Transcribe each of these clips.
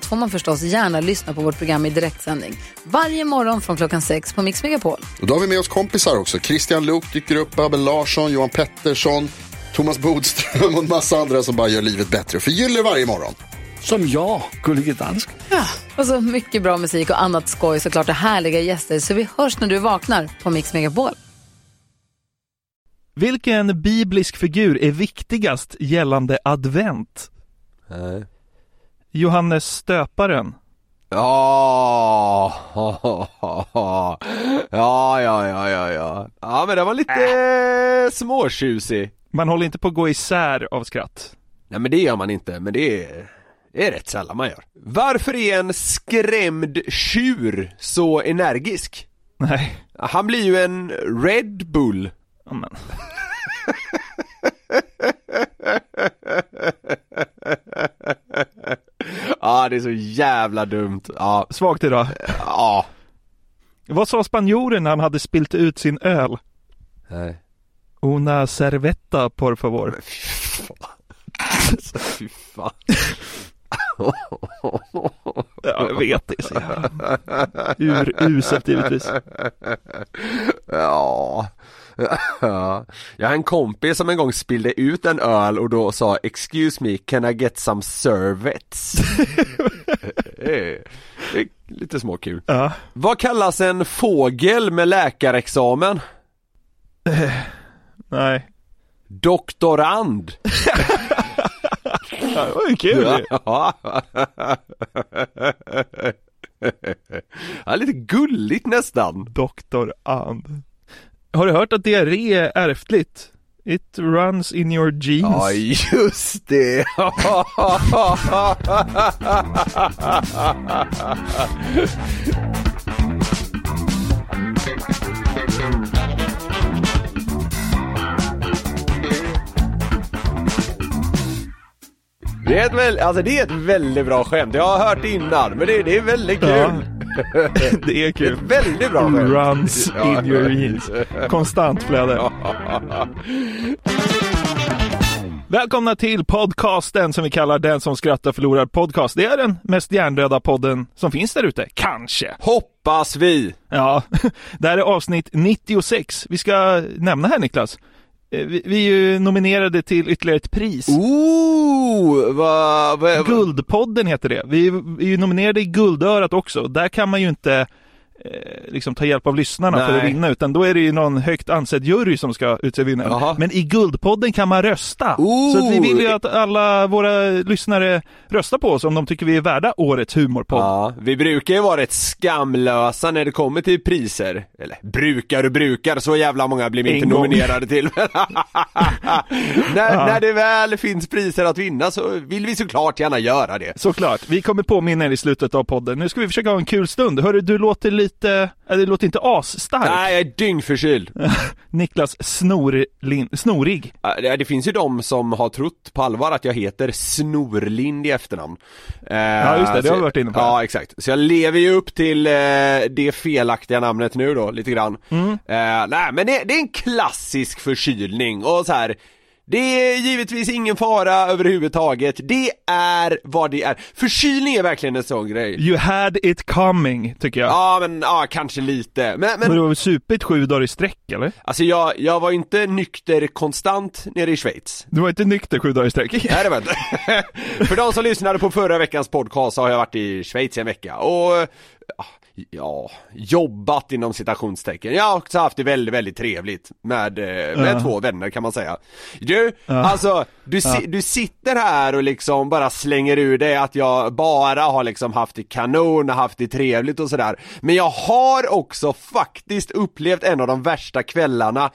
allt får man förstås gärna lyssna på vårt program i direktsändning. Varje morgon från klockan sex på Mix Megapol. Och då har vi med oss kompisar också. Christian Luuk dyker upp, Abel Larsson, Johan Pettersson, Thomas Bodström och en massa andra som bara gör livet bättre. Förgyller varje morgon. Som jag, Gullige Dansken. Och så mycket bra musik och annat skoj såklart och härliga gäster. Så vi hörs när du vaknar på Mix Megapol. Vilken biblisk figur är viktigast gällande advent? Nej. Johannes stöparen. Ja, ja, ja, ja, ja, ja. Ja, men den var lite äh. småtjusig. Man håller inte på att gå isär av skratt. Nej, men det gör man inte, men det är, det är rätt sällan man gör. Varför är en skrämd tjur så energisk? Nej. Han blir ju en Red Bull. Amen. Ja, det är så jävla dumt. Ja. Svagt idag. Ja. Vad sa spanjoren när han hade spilt ut sin öl? Nej. Una cervetta, por favor. Fy fan. Ja, jag vet det. Så jävla uruselt givetvis. Ja. ja. Jag har en kompis som en gång spillde ut en öl och då sa Excuse me, can I get some servets? är lite småkul. Ja. Vad kallas en fågel med läkarexamen? Nej. Doktorand. Det var ju kul. Ja. ja, lite gulligt nästan. Doktor And. Har du hört att diarré är ärftligt? It runs in your genes. Ja, just det. Det är, ett väl, alltså det är ett väldigt bra skämt, jag har hört det innan men det, det är väldigt kul. Ja. Det är Ett kul. väldigt bra skämt. Runs in your genes. Konstant flöde. Välkomna till podcasten som vi kallar Den som skrattar förlorar podcast. Det är den mest hjärndöda podden som finns där ute. Kanske. Hoppas vi. Ja, det här är avsnitt 96. Vi ska nämna här Niklas. Eh, Vi, vi är ju nominerade till ytterligare ett pris. Ooh, vad... vad vad- Guldpodden heter det. Vi är ju nominerade i Guldörat också. Där kan man ju inte liksom ta hjälp av lyssnarna för att Nej. vinna, utan då är det ju någon högt ansedd jury som ska utse vinnaren. Men i Guldpodden kan man rösta. Ooh. Så vi vill ju att alla våra lyssnare röstar på oss om de tycker vi är värda årets humorpodd. Ja, vi brukar ju vara rätt skamlösa när det kommer till priser. Eller brukar och brukar, så jävla många blir vi inte nominerade till. när, när det väl finns priser att vinna så vill vi såklart gärna göra det. Såklart. Vi kommer påminna er i slutet av podden. Nu ska vi försöka ha en kul stund. Hörru, du låter lite, eller du låter inte asstark. Nej, jag är dyngförkyld. Niklas Snorlin, Snorig. Det det finns ju de som har trott på allvar att jag heter Snorlind i efternamn Ja just det, det har vi varit inne på. Ja exakt, så jag lever ju upp till eh, det felaktiga namnet nu då, lite grann Mm. eh, Nej men det, det är en klassisk förkylning och så här. Det är givetvis ingen fara överhuvudtaget, det är vad det är Förkylning är verkligen en sån grej You had it coming, tycker jag. Ja men, ja kanske lite, men, men Men du har väl supit sju dagar i sträck, eller? alltså jag, jag var inte nykter konstant nere i Schweiz Du var inte nykter sju dagar i sträck? Nej det var inte. För de som lyssnade på förra veckans podcast så har jag varit i Schweiz i en vecka och ja, jobbat inom citationstecken. Jag har också haft det väldigt, väldigt trevligt med, eh, med Ja. två vänner kan man säga. Du, alltså, du, si- du sitter här och liksom bara slänger ur dig att jag bara har liksom haft det kanon, haft det trevligt och sådär. Men jag har också faktiskt upplevt en av de värsta kvällarna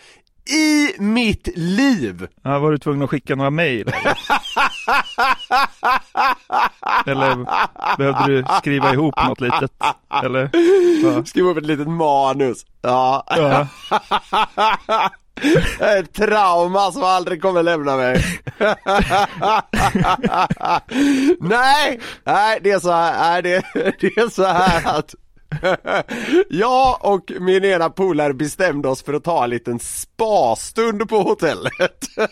i mitt liv! Ja, var du tvungen att skicka några mejl? Eller? eller behövde du skriva ihop något litet? Eller? Ja. Skriva upp ett litet manus. Ja. Ja. Ett trauma som aldrig kommer lämna mig. nej, nej det är så här, nej, det, det är så här att jag och min ena polare bestämde oss för att ta en liten spastund på hotellet.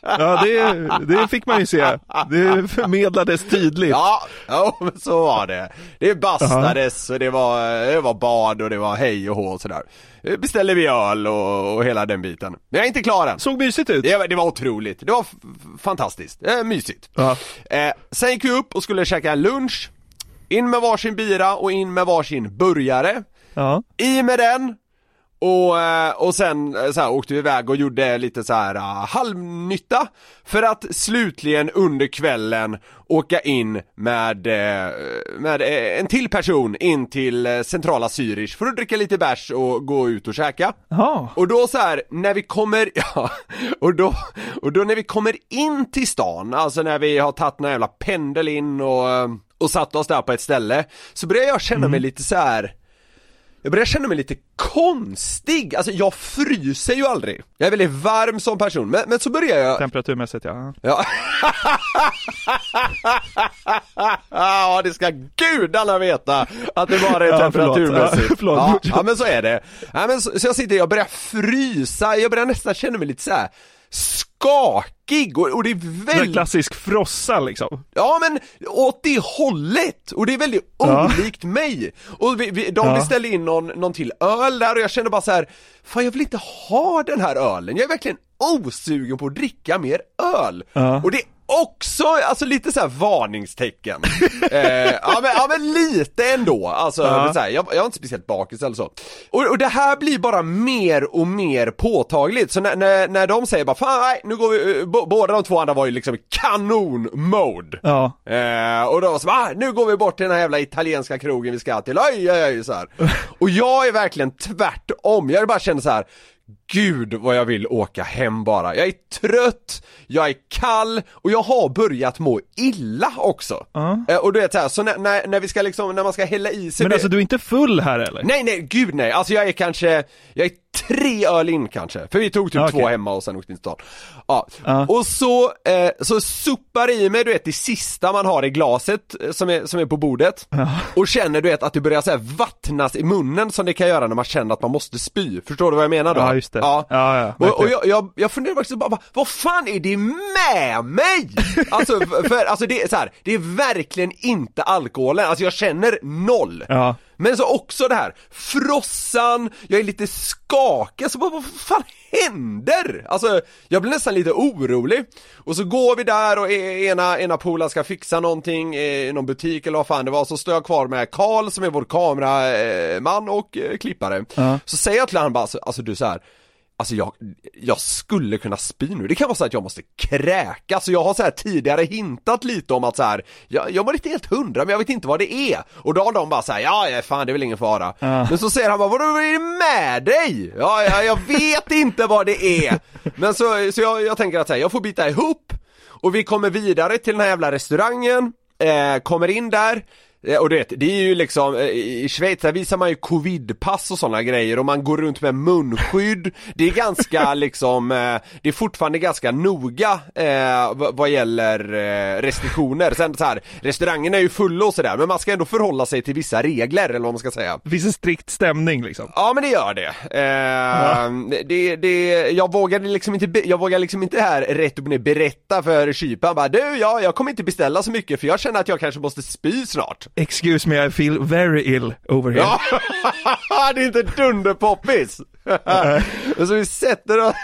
Ja, det, det fick man ju se. Det förmedlades tydligt. Ja, ja men så var det. Det bastades och det var, det var bad och det var hej och hå och sådär. Beställde vi öl och, och hela den biten. Men jag är inte klar än. Såg mysigt ut. Det det var otroligt, det var fantastiskt, eh, mysigt. Ja. Eh, sen gick vi upp och skulle käka lunch, in med varsin bira och in med varsin burgare, Ja. i med den och, eh, och sen eh, så här, åkte vi iväg och gjorde lite så här uh, halvnytta för att slutligen under kvällen åka in med, eh, med eh, en till person in till eh, centrala Zürich för att dricka lite bärs och gå ut och käka. Ja. Och då så här, när vi kommer, ja, och då, och då när vi kommer in till stan, alltså när vi har tagit en jävla pendel in och, eh, och satt oss där på ett ställe, så börjar jag känna mig lite så här. Jag börjar känna mig lite konstig, alltså jag fryser ju aldrig. Jag är väldigt varm som person, men, men så börjar jag Temperaturmässigt ja. Ja. ja, det ska gudarna veta att det bara är Ja, temperaturmässigt. Ja, förlåt. Ja, ja, men så är det. Ja, men så, så jag sitter, jag börjar frysa, jag börjar nästan känna mig lite så här skakig och, och det är En väldigt klassisk frossa liksom. Ja men åt det hållet! Och det är väldigt Ja. olikt mig! Och vi, vi, de Ja. beställde in någon, någon till öl där och jag kände bara så här. Fan jag vill inte ha den här ölen, jag är verkligen osugen på att dricka mer öl! Ja. Och det också, alltså lite så här varningstecken. eh, ja, men, ja men lite ändå, alltså Ja. så här, jag, jag är inte speciellt bakis eller så. Och, och det här blir bara mer och mer påtagligt, så när, när, när de säger bara fan nej, nu går vi, eh, båda de två andra var ju liksom i kanon-mode. Ja. Eh, och då så ah, nu går vi bort till den här jävla italienska krogen vi ska till, oj oj oj så här. Och jag är verkligen tvärtom, jag bara känner så här. Gud vad jag vill åka hem bara. Jag är trött, jag är kall och jag har börjat må illa också. Eh, och du vet så, här, så när, när, när vi ska liksom, när man ska hälla i sig Men det- alltså du är inte full här eller? Nej nej, gud nej, alltså jag är kanske, jag är tre öl in kanske, för vi tog typ Ja, okej. två hemma och sen åkte in till stan Ja, Ja. och så, eh, så suppar i mig du vet det sista man har i glaset eh, som är, som är på bordet Och känner du vet att det börjar så här vattnas i munnen som det kan göra när man känner att man måste spy, förstår du vad jag menar då? Ja, just det. Ja, Ja, ja, och, och jag, jag, jag funderar faktiskt bara, vad, fan är det med mig? Alltså, för, alltså det är så här, det är verkligen inte alkoholen, alltså jag känner noll Ja. men så också det här, frossan, jag är lite skakig, så bara, vad fan händer? Alltså, jag blir nästan lite orolig. Och så går vi där och e- ena, ena polaren ska fixa någonting eh, i någon butik eller vad fan det var, så står jag kvar med Karl som är vår kameraman och eh, klippare. Ja. Så säger jag till honom bara, alltså, alltså du så här. Alltså jag, jag skulle kunna spy nu, det kan vara så att jag måste kräkas, så jag har så här tidigare hintat lite om att så här, jag, jag var inte helt hundra men jag vet inte vad det är. Och då har de bara så här, ja, fan det är väl ingen fara. Ja. Men så säger han bara, vad är det med dig? Ja, ja jag vet inte vad det är. Men så, så jag, jag tänker att så här, jag får bita ihop, och vi kommer vidare till den här jävla restaurangen, eh, kommer in där, Och du vet, det är ju liksom, eh, i Schweiz där visar man ju covidpass och sådana grejer och man går runt med munskydd Det är ganska liksom, eh, det är fortfarande ganska noga eh, vad- gäller eh, restriktioner Sen så här, restaurangerna är ju fulla och sådär men man ska ändå förhålla sig till vissa regler eller vad man ska säga Det finns en strikt stämning liksom. Ja men det gör det. Eh, det, det, jag vågade liksom inte, jag vågar liksom inte här rätt upp ner berätta för kyparen bara du, ja, jag kommer inte beställa så mycket för jag känner att jag kanske måste spy snart. Excuse me, I feel very ill over here. Ja, det är inte dunderpoppis! Så vi sätter, oss,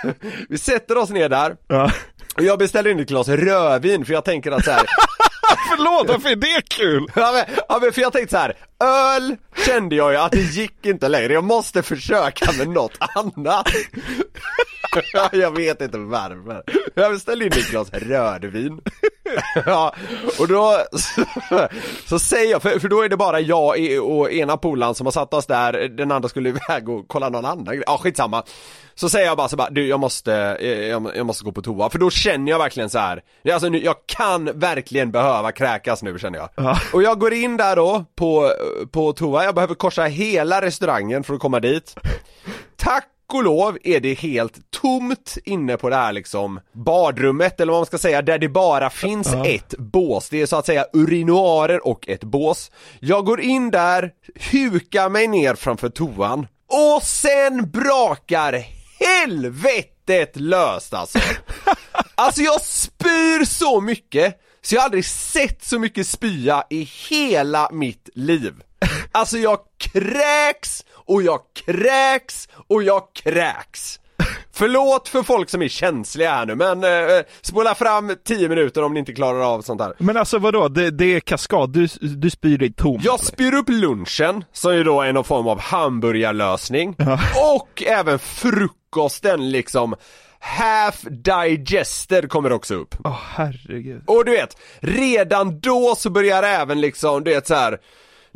vi sätter oss ner där, Ja. och jag beställer in ett glas rödvin för jag tänker att så här, Förlåt, varför är det kul? Ja men, ja men för jag tänkte så här. öl kände jag ju att det gick inte längre, jag måste försöka med något annat jag vet inte varför. Jag beställde in ett glas rödvin. ja, och då så, så säger jag, för, för då är det bara jag och ena polaren som har satt oss där, den andra skulle iväg och kolla någon annan grej. Ja, skitsamma. Så säger jag bara så bara, du jag måste, jag, jag måste gå på toa, för då känner jag verkligen så här. Alltså nu, jag kan verkligen behöva kräkas nu känner jag. Och jag går in där då på, på toa, jag behöver korsa hela restaurangen för att komma dit. Tack och lov är det helt tomt inne på det här liksom badrummet eller vad man ska säga där det bara finns ett bås. Det är så att säga urinoarer och ett bås. Jag går in där, hukar mig ner framför toan och sen brakar helvetet löst alltså. Alltså jag spyr så mycket så jag har aldrig sett så mycket spya i hela mitt liv. Alltså jag kräks och jag kräks och jag kräks. Förlåt för folk som är känsliga här nu men eh, spola fram 10 minuter om ni inte klarar av sånt här. Men alltså vadå, det, det är kaskad, du, du spyr dig tom? Jag spyr upp lunchen, som är då är någon form av hamburgarlösning, och även frukosten liksom Half digested kommer också upp. Åh herregud. Och du vet, redan då så börjar även liksom, du vet så här.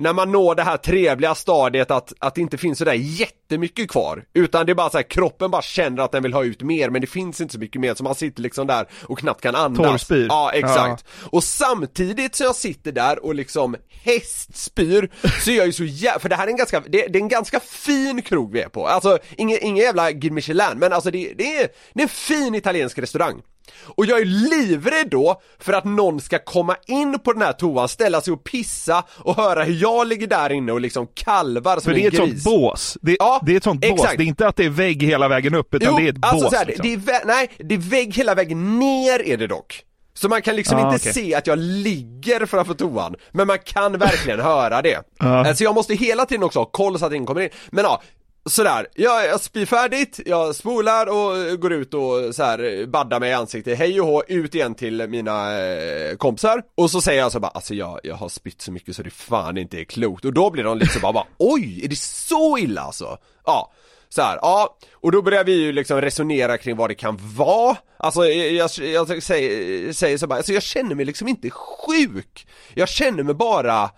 När man når det här trevliga stadiet att, att det inte finns sådär jättemycket kvar Utan det är bara så här, kroppen bara känner att den vill ha ut mer men det finns inte så mycket mer så man sitter liksom där och knappt kan andas. Torrspyr. Ja exakt. Och samtidigt som jag sitter där och liksom hästspyr Så är jag ju så jävla, för det här är en ganska, det, det är en ganska fin krog vi är på. Alltså ingen, ingen jävla Guide Michelin men alltså det, det, är, det är en fin italiensk restaurang och jag är livrädd då för att någon ska komma in på den här toan, ställa sig och pissa och höra hur jag ligger där inne och liksom kalvar som För det är en ett sånt gris. bås. Det, Ja, det är ett sånt bås, exakt. det är inte att det är vägg hela vägen upp utan Jo, det är ett alltså bås så här, liksom. det är vä- nej, det är vägg hela vägen ner är det dock. Så man kan liksom Ah, inte okej. se att jag ligger framför toan, men man kan verkligen höra det. Ja. Eh, Så jag måste hela tiden också ha koll så att ingen kommer in. Men ja, sådär, jag, jag spyr färdigt, jag spolar och går ut och så här baddar mig i ansiktet, hej och hå, ut igen till mina eh, kompisar. Och så säger jag så bara, alltså jag, jag har spytt så mycket så det fan inte är klokt. Och då blir de lite så bara, bara oj, är det så illa alltså? Ja. Så här, ja, och då börjar vi ju liksom resonera kring vad det kan vara Alltså jag, jag, jag säger, säger så bara, alltså jag känner mig liksom inte sjuk Jag känner mig bara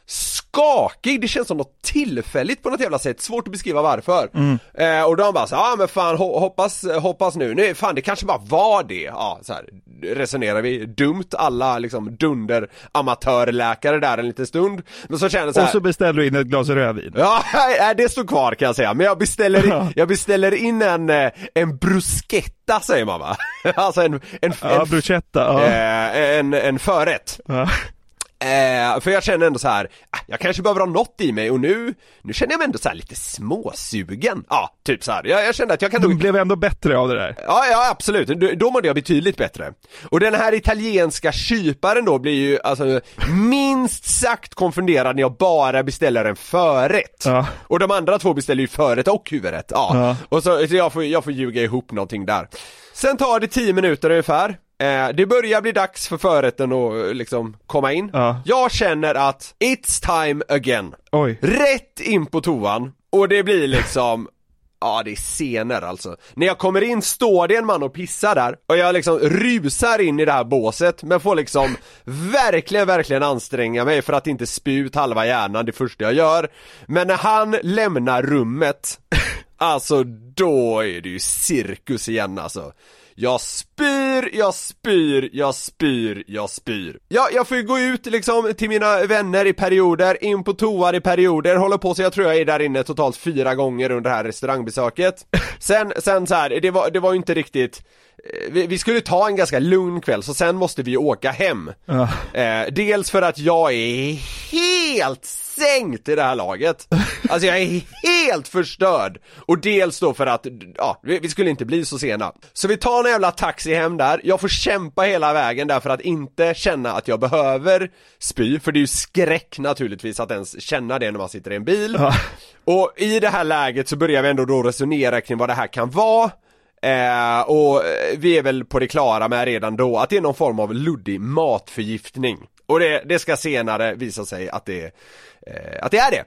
skakig, det känns som något tillfälligt på något jävla sätt, svårt att beskriva varför. Eh, Och de bara så, ja men fan ho- hoppas, hoppas nu, nej fan det kanske bara var det, ja så här resonerar vi, dumt. Alla liksom dunder amatörläkare där en liten stund. Men så känner så här, Och så beställer du in ett glas rödvin. Ja, nej, det står kvar kan jag säga, men jag beställer, jag beställer in en, eh, en bruschetta säger man va? Alltså en, en, Ja, en, bruschetta, ja. eh, en, en förrätt. Ja. Eh, för jag känner ändå så här, ah, jag kanske behöver ha något i mig och nu, nu känner jag mig ändå så här lite småsugen. Ja, typ så här. Jag, jag kände att jag kan nog blev ändå bättre av det där. Ja, ja absolut, då, då mådde jag betydligt bättre. Och den här italienska kyparen då blir ju alltså minst sagt konfunderad när jag bara beställer en förrätt. Ja. Och de andra två beställer ju förrätt och huvudrätt, ja. Ja. Och så, så jag, får, jag får ljuga ihop någonting där. Sen tar det 10 minuter ungefär. Eh, det börjar bli dags för förrätten att eh, liksom komma in. Ja. Jag känner att it's time again. Oj. Rätt in på toan och det blir liksom Ja det är scener alltså. När jag kommer in står det en man och pissar där och jag liksom rusar in i det här båset men får liksom verkligen, verkligen anstränga mig för att inte spy ut halva hjärnan det första jag gör. Men när han lämnar rummet, alltså då är det ju cirkus igen alltså. Jag spyr, jag spyr, jag spyr, jag spyr. Ja, jag får ju gå ut liksom till mina vänner i perioder, in på toan i perioder, håller på så jag tror jag är där inne totalt fyra gånger under det här restaurangbesöket. Sen, sen så här, det var, det var ju inte riktigt eh, vi, vi skulle ta en ganska lugn kväll så sen måste vi åka hem. Ja. Eh, dels för att jag är helt sänkt i det här laget. Alltså jag är helt förstörd. Och dels då för att, ja, vi, skulle inte bli så sena. Så vi tar en jävla taxi hem där, jag får kämpa hela vägen där för att inte känna att jag behöver spy, för det är ju skräck naturligtvis att ens känna det när man sitter i en bil. Ja. Och i det här läget så börjar vi ändå då resonera kring vad det här kan vara. Eh, och vi är väl på det klara med redan då att det är någon form av luddig matförgiftning. Och det, det ska senare visa sig att det, eh, att det är det.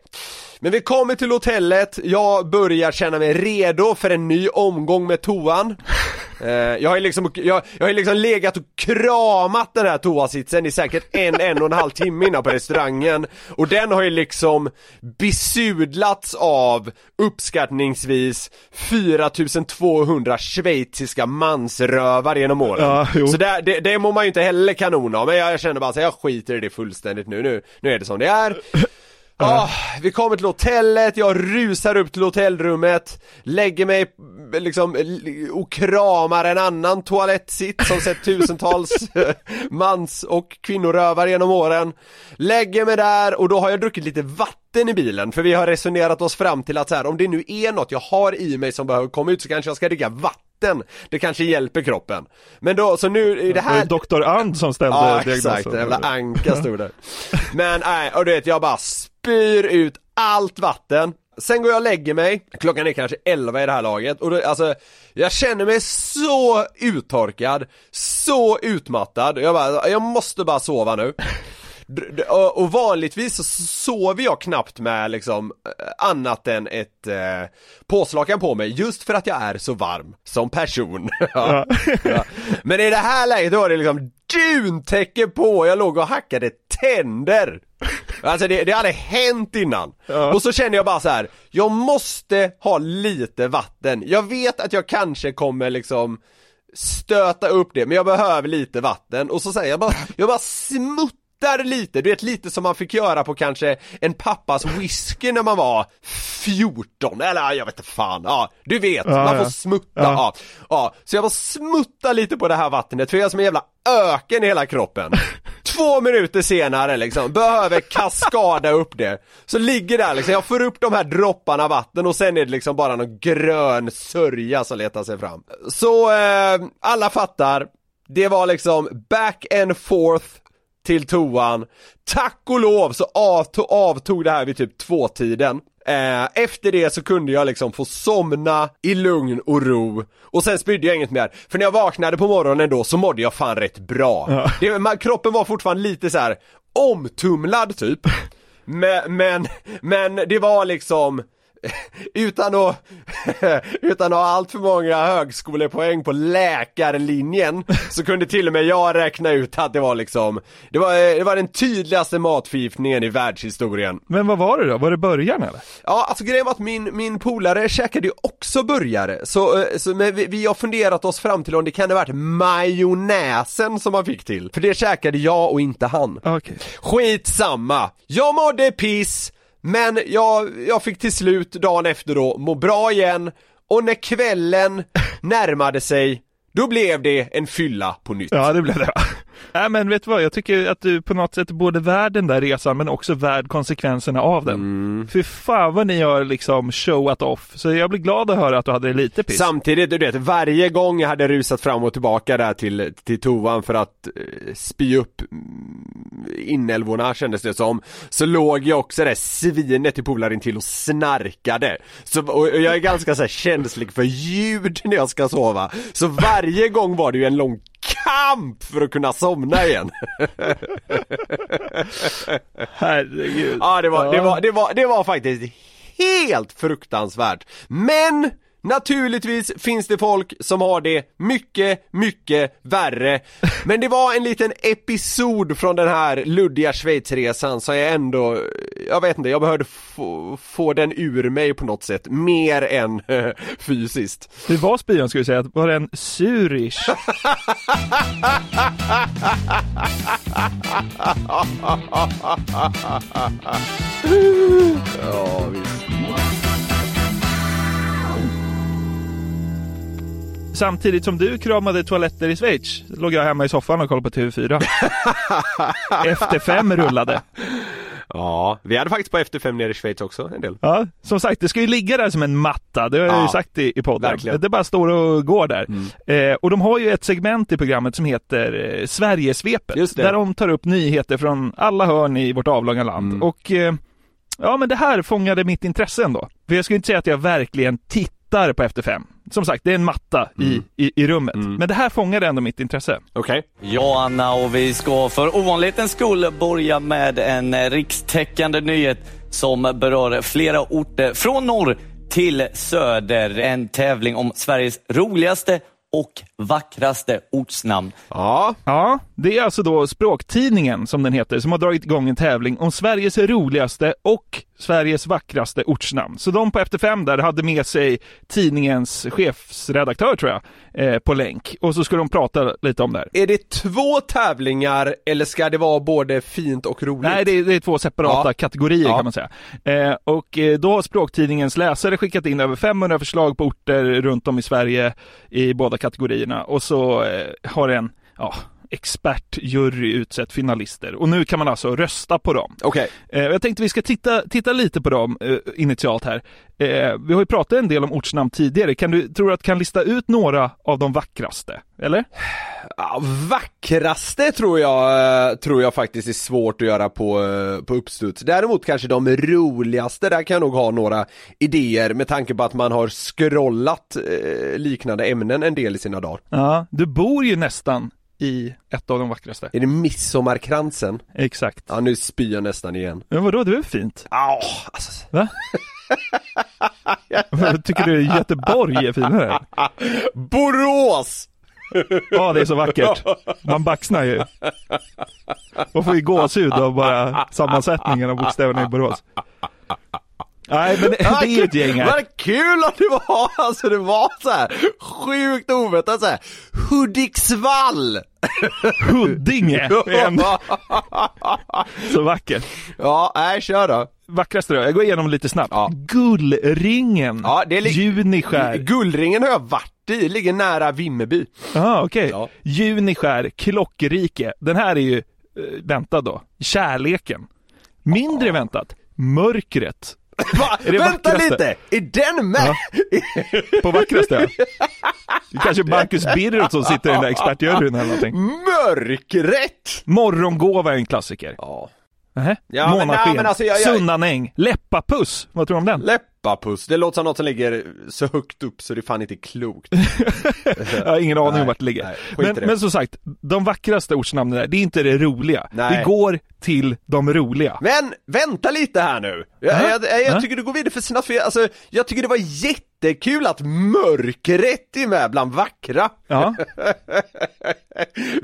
Men vi kommer till hotellet, jag börjar känna mig redo för en ny omgång med toan. Eh, jag har ju liksom, jag, jag har liksom legat och kramat den här toasitsen i säkert en, en och en halv timme innan på restaurangen och den har ju liksom besudlats av uppskattningsvis 4200 schweiziska mansrövar genom åren. Ja, jo. så det, det, det mår man ju inte heller kanon av, men jag, jag känner bara så jag skiter i det fullständigt nu, nu, nu är det som det är. Ah, vi kommer till hotellet, jag rusar upp till hotellrummet, lägger mig liksom och kramar en annan toalettsitt som sett tusentals mans och kvinnorövar genom åren. Lägger mig där och då har jag druckit lite vatten i bilen för vi har resonerat oss fram till att så här, om det nu är något jag har i mig som behöver komma ut så kanske jag ska dricka vatten. Det kanske hjälper kroppen. Men då, så nu i det här... Dr. And som ställde Ja diagnosen. exakt, en jävla anka stod där. Men nej, och du vet jag bara spyr ut allt vatten. Sen går jag och lägger mig, klockan är kanske 11 i det här laget. Och då, alltså Jag känner mig så uttorkad, så utmattad, jag bara, jag måste bara sova nu. Och vanligtvis så sover jag knappt med liksom eh, annat än ett eh, påslakan på mig. Just för att jag är så varm som person. ja. Ja. Men i det här läget då var det liksom duntäcke på, jag låg och hackade tänder. Alltså det, det hade hänt innan. Och så känner jag bara så här. jag måste ha lite vatten. Jag vet att jag kanske kommer liksom stöta upp det, men jag behöver lite vatten. Och så säger jag bara, jag bara smuttar lite, du vet lite som man fick göra på kanske en pappas whisky när man var 14, eller jag vet inte fan, ja, du vet, man får ja. smutta, ja. ja. Så jag bara smuttar lite på det här vattnet, för jag är som en jävla öken i hela kroppen. Två minuter senare liksom, behöver kaskada upp det. Så ligger där liksom, jag får upp de här dropparna vatten och sen är det liksom bara någon grön sörja som letar sig fram. Så, eh, alla fattar, det var liksom back and forth till toan. Tack och lov så avtog, avtog det här vid typ tvåtiden. Eh, efter det så kunde jag liksom få somna i lugn och ro och sen spydde jag inget mer. För när jag vaknade på morgonen då så mådde jag fan rätt bra. Det, man, kroppen var fortfarande lite så här omtumlad typ. Men, men, men det var liksom utan att, utan att ha allt för många högskolepoäng på läkarlinjen så kunde till och med jag räkna ut att det var liksom Det var, det var den tydligaste matförgiftningen i världshistorien Men vad var det då? Var det början eller? Ja, alltså grejen var att min, min polare käkade ju också burgare, så, eh, så men vi, vi har funderat oss fram till om det kan ha varit majonnäsen som han fick till, för det käkade jag och inte han. Okej. Skitsamma! Jag mådde piss, men jag, jag fick till slut dagen efter då må bra igen, och när kvällen närmade sig, då blev det en fylla på nytt. Ja, det blev det. Nej, men vet du vad? Jag tycker att du på något sätt både värd den där resan, men också värd konsekvenserna av den. Mm. Fy fan vad ni har liksom showat off. Så jag blir glad att höra att du hade lite piss. Samtidigt, du vet, varje gång jag hade rusat fram och tillbaka där till, till toan för att eh, spy upp mm, inälvorna kändes det som, så låg jag också där svinet i polaren till och snarkade. Så, och jag är ganska så här känslig för ljud när jag ska sova, så varje gång var det ju en lång kamp för att kunna somna igen. Herregud. Ja, det var, det var, det var, det var faktiskt helt fruktansvärt. Men Naturligtvis finns det folk som har det mycket, mycket värre. Men det var en liten episod från den här luddiga Schweizresan som jag ändå, jag vet inte, jag behövde få, få den ur mig på något sätt, mer än fysiskt. Det var spyan skulle jag säga, var det en Zürich? Ja, visst. Samtidigt som du kramade toaletter i Schweiz låg jag hemma i soffan och kollade på TV4. Efter fem rullade. Ja, vi hade faktiskt på Efter fem nere i Schweiz också en del. Ja, som sagt, det ska ju ligga där som en matta. Det har jag ju Ja, sagt i, i podden. verkligen. Mm. Det bara står och går där. Eh, och de har ju ett segment i programmet som heter eh, Sverigesvepet. Där de tar upp nyheter från alla hörn i vårt avlånga land. Mm. Och eh, ja, men det här fångade mitt intresse ändå. För jag skulle inte säga att jag verkligen tittar på Efter fem. Som sagt, det är en matta Mm. i, i, i rummet. Men det här fångade ändå mitt intresse. Okej. Ja, Anna, och vi ska för ovanlighetens skull börja med en eh, rikstäckande nyhet som berör flera orter från norr till söder. En tävling om Sveriges roligaste och vackraste ortsnamn. Ja, Ja, det är alltså då Språktidningen, som den heter, som har dragit igång en tävling om Sveriges roligaste och Sveriges vackraste ortsnamn. Så de på Efter fem där hade med sig tidningens chefsredaktör, tror jag, eh, på länk. Och så ska de prata lite om det här. är det två tävlingar eller ska det vara både fint och roligt? Nej, det är, det är två separata Ja. kategorier Ja. kan man säga. Eh, och eh, då har Språktidningens läsare skickat in över 500 förslag på orter runt om i Sverige i båda kategorierna. Och så eh, har en ja, expertjury utsett finalister. Och nu kan man alltså rösta på dem. Okej, Eh, jag tänkte vi ska titta, titta lite på dem eh, initialt här. Eh, vi har ju pratat en del om ortsnamn tidigare. Kan du, tror du att du kan lista ut några av de vackraste? Eller? ja, vackraste tror jag, tror jag faktiskt är svårt att göra på, på uppstuds. Däremot kanske de roligaste, där kan jag nog ha några idéer med tanke på att man har scrollat liknande ämnen en del i sina dagar. Ja, du bor ju nästan i ett av de vackraste. Är det midsommarkransen? Exakt. Ja, nu spyr jag nästan igen. Men vadå, det är väl fint? Ja, alltså. Va? Tycker du Göteborg är finare? Borås! Ja, det är så vackert. Man baxnar ju. Man får ju gåshud av bara sammansättningen av bokstäverna i Borås. Nej, men det, är ett gäng här. Vad kul att det var, alltså det var så här sjukt oväntat så här. Hudiksvall! Huddinge så vackert. Ja, nej kör då. Vackraste då, jag går igenom lite snabbt. Ja. Gullringen, Ja, det är li- Juniskär. Gullringen har jag varit i, ligger nära Vimmerby. Ja, okej. Ja. Juniskär, Klockrike. Den här är ju eh, väntad då. Kärleken. Mindre väntat, Mörkret. Va? Är det Vänta vackraste? lite, är den med? På vackraste. Det är kanske Marcus Birro som sitter i den där expertjuryn eller någonting. Mörkrätt! Morgongåva är en klassiker. Ja. Nähä? Ja, Månarsken. men alltså, jag- jag- Sunnanäng. Läppapuss. Vad tror du om den? Läppapuss, det låter som något som ligger så högt upp så det fan inte är klokt. Jag har ingen aning om vart det ligger. nej, men, det. men som sagt, de vackraste ortsnamnen där, det är inte det roliga. Nej. Vi går till de roliga. Men vänta lite här nu. Jag, Ja. jag, jag, Ja. jag tycker du går vidare för snabbt, för jag, alltså, jag tycker det var jättekul att mörkrätt är med bland vackra. Ja.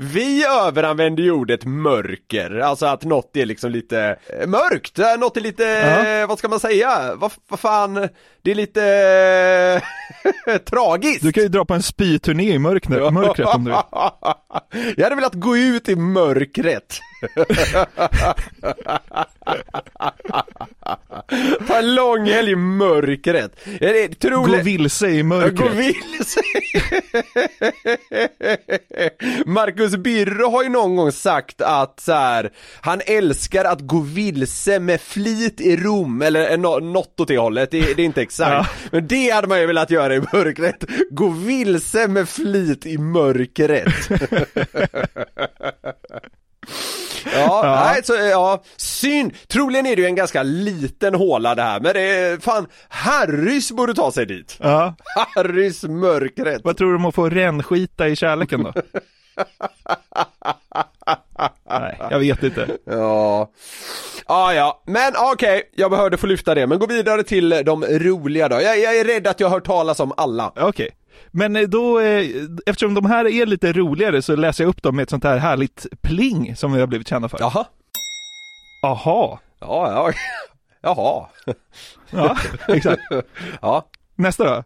Vi överanvänder ju ordet mörker, alltså att något är liksom lite eh, mörkt, eh, något är lite, Ja. eh, vad ska man säga, vad, vad fan, det är lite tragiskt. Du kan ju dra på en spyturné i mörkret, mörkret om du vill. Jag hade velat gå ut i mörkret. Ta en lång helg i mörkret. Det Gå vilse i Gå mörkret. vilse. Marcus Birro har ju någon gång sagt att så här, han älskar att gå vilse med flit i Rom, eller eh, nå- något åt det hållet, det, det är inte exakt. Men det hade man ju velat göra i mörkret. Gå vilse med flit i mörkret. Ja, Ja. nej så, ja, synd. Troligen är det ju en ganska liten håla det här, men det är, fan, Harrys borde ta sig dit. Ja. Harrys mörkret. Vad tror du om att få rännskita i kärleken då? Nej, jag vet inte. Ja, ah, ja, men okej, jag behövde få lyfta det, men gå vidare till de roliga då. Jag, jag är rädd att jag har hört talas om alla. Okej. Men eh, då, eh, eftersom de här är lite roligare så läser jag upp dem med ett sånt här härligt pling som vi har blivit kända för. Jaha, Aha. ja, ja, jaha, Ja, exakt. ja. Nästa då.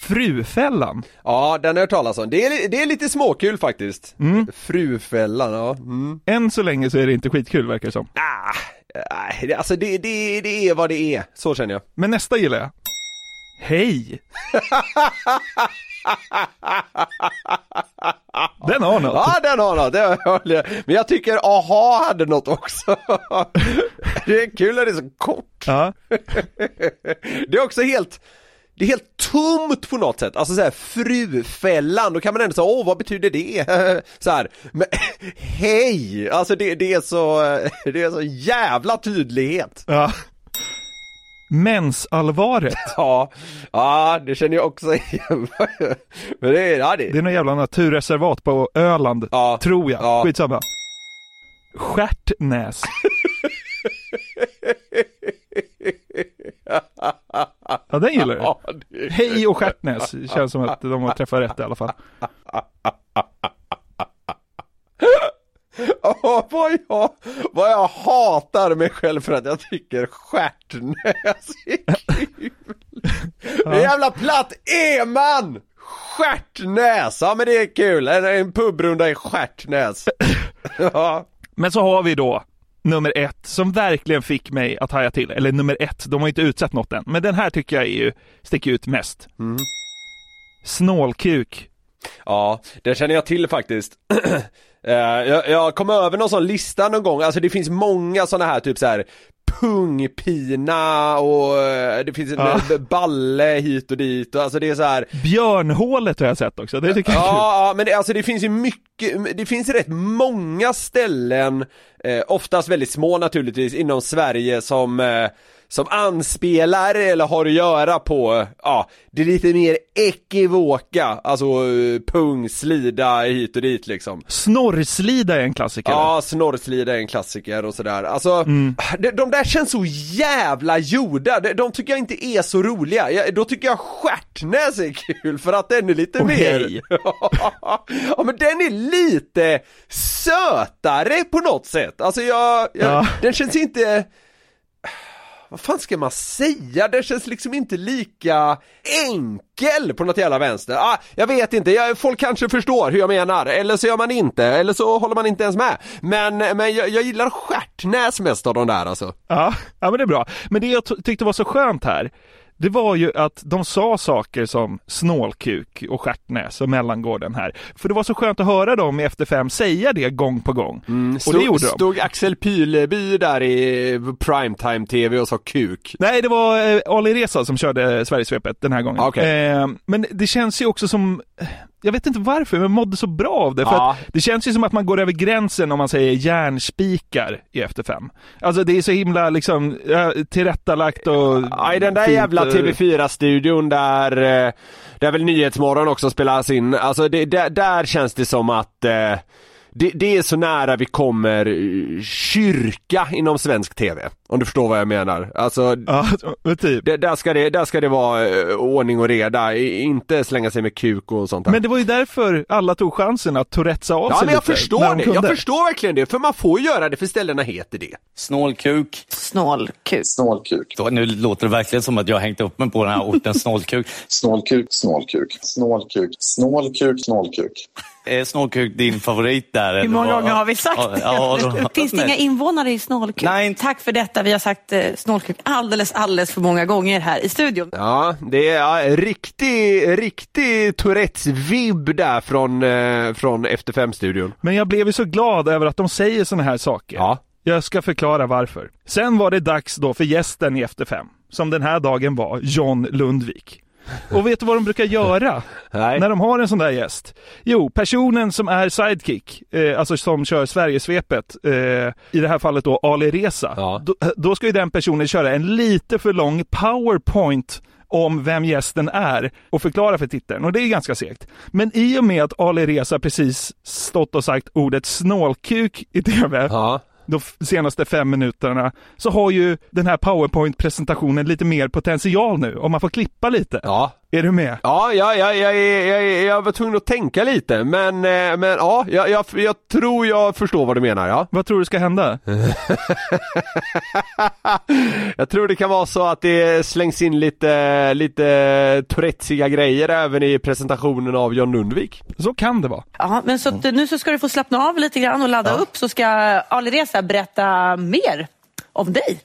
Frufällan. Ja, den har jag hört talas om. Det är, det är lite småkul faktiskt. Frufällan, ja. Mm. Än så länge så är det inte skitkul verkar det som. Ah, alltså det, det, det är vad det är, så känner jag. Men nästa gillar jag. Hej! Den har något. Ja, den har något, det jag. Men jag tycker aha hade något också. Det är kul när det är så kort. Ja. Det är också helt, det är helt tomt på något sätt, alltså såhär frufällan, då kan man ändå säga åh vad betyder det? så här. men hej! Alltså det, det är så, det är så jävla tydlighet. ja. Mensallvaret. Ja, ja det känner jag också igen. Men det är, ja det, Det är någon jävla naturreservat på Öland, Ja. tror jag. Ja. Skitsamma. Stjärtnäs. Ja, den gillar du. Ja, Hej och Stjärtnäs. Känns som att de har träffat rätt i alla fall. Åh, vad, jag, vad jag hatar mig själv för att jag tycker stjärtnäs är kul. Hur jävla platt är man? Stjärtnäs, ja men det är kul. En, en pubrunda i stjärtnäs. Ja. Men så har vi då nummer ett som verkligen fick mig att haja till. Eller nummer ett, de har inte utsett något än. Men den här tycker jag är ju, sticker ut mest. Snålkuk. Ja, det känner jag till faktiskt. Eh, jag, jag kom över någon sån lista någon gång, alltså det finns många såna här typ så här pungpina och eh, det finns en Ja. balle hit och dit och alltså det är så här Björnhålet har jag sett också, det tycker jag är ja, men det, alltså det finns ju mycket, det finns rätt många ställen, eh, oftast väldigt små naturligtvis, inom Sverige som eh, som anspelar eller har att göra på, ja, det är lite mer ekivoka, alltså eh, pung, slida hit och dit liksom. Snorrslida är en klassiker. Ja, snorrslida är en klassiker och sådär. Alltså, de, de där känns så jävla gjorda, de, de tycker jag inte är så roliga. Jag, då tycker jag stjärtnäs är kul för att den är lite mer... Okej. ja men den är lite sötare på något sätt. Alltså jag, jag Ja. den känns inte... Vad fan ska man säga? Den känns liksom inte lika enkel på något jävla vänster. Ah, jag vet inte, jag, folk kanske förstår hur jag menar, eller så gör man inte, eller så håller man inte ens med. Men, men jag, jag gillar stjärtnäs mest av de där alltså. Ja, ja men det är bra. Men det jag tyckte var så skönt här, det var ju att de sa saker som snålkuk och stjärtnäs och mellangården här. För det var så skönt att höra dem i Efter Fem säga det gång på gång. och det gjorde de. Stod Axel Pyleby där i primetime tv och sa kuk? Nej, det var eh, Ali Reza som körde Sverigesvepet den här gången. Okej. Eh, men det känns ju också som, jag vet inte varför, men mådde så bra av det. För Ja. att det känns ju som att man går över gränsen om man säger järnspikar i Efter Fem. Alltså det är så himla liksom tillrättalagt och Ja, i den där fint, jävla eh, TV4-studion där, eh, där väl Nyhetsmorgon också spelas in, alltså det, där, där känns det som att eh, det, det är så nära vi kommer eh, kyrka inom svensk TV, om du förstår vad jag menar. Alltså, Ja, typ. det, där, ska det, där ska det vara eh, ordning och reda, inte slänga sig med kuk och sånt där. Men det var ju därför alla tog chansen att tourettesa av ja sig men jag lite, förstår de det, jag förstår verkligen det, för man får göra det för ställena heter det. Snålkuk. Snålkuk. Snålkuk. Så Nu låter det verkligen som att jag har hängt upp mig på den här orten snålkuk. Snålkuk. Snålkuk. Snålkuk. Snålkuk. Snålkuk. Är snålkuk din favorit där? Hur många gånger har vi sagt ja, det? ja, Finns det inga invånare i snålkuk? Nej. Tack för detta. Vi har sagt eh, snålkuk alldeles, alldeles för många gånger här i studion. Ja, det är ja, riktig, riktig Tourettes-vibb där från, eh, från Efter Fem-studion. Men jag blev ju så glad över att de säger såna här saker. Ja. Jag ska förklara varför. Sen var det dags då för gästen i Efter Fem, som den här dagen var John Lundvik. Och vet du vad de brukar göra Nej. när de har en sån där gäst? Jo, personen som är sidekick, eh, alltså som kör Sverigesvepet, eh, i det här fallet då Ali Reza, Ja. då, då ska ju den personen köra en lite för lång powerpoint om vem gästen är och förklara för tittaren och det är ganska segt. Men i och med att Ali Reza precis stått och sagt ordet snålkuk i TV, Ja de senaste fem minuterna, så har ju den här powerpoint-presentationen lite mer potential nu, om man får klippa lite. Ja. Är du med? Ja, ja, ja, jag, jag, jag, jag var tvungen att tänka lite, men, eh, men ja, jag, jag, jag tror jag förstår vad du menar, ja. Vad tror du ska hända? Jag tror det kan vara så att det slängs in lite, lite tourettsiga grejer även i presentationen av John Lundvik. Så kan det vara. Ja, men så att, nu så ska du få slappna av lite grann och ladda upp så ska Ali Reza berätta mer om dig.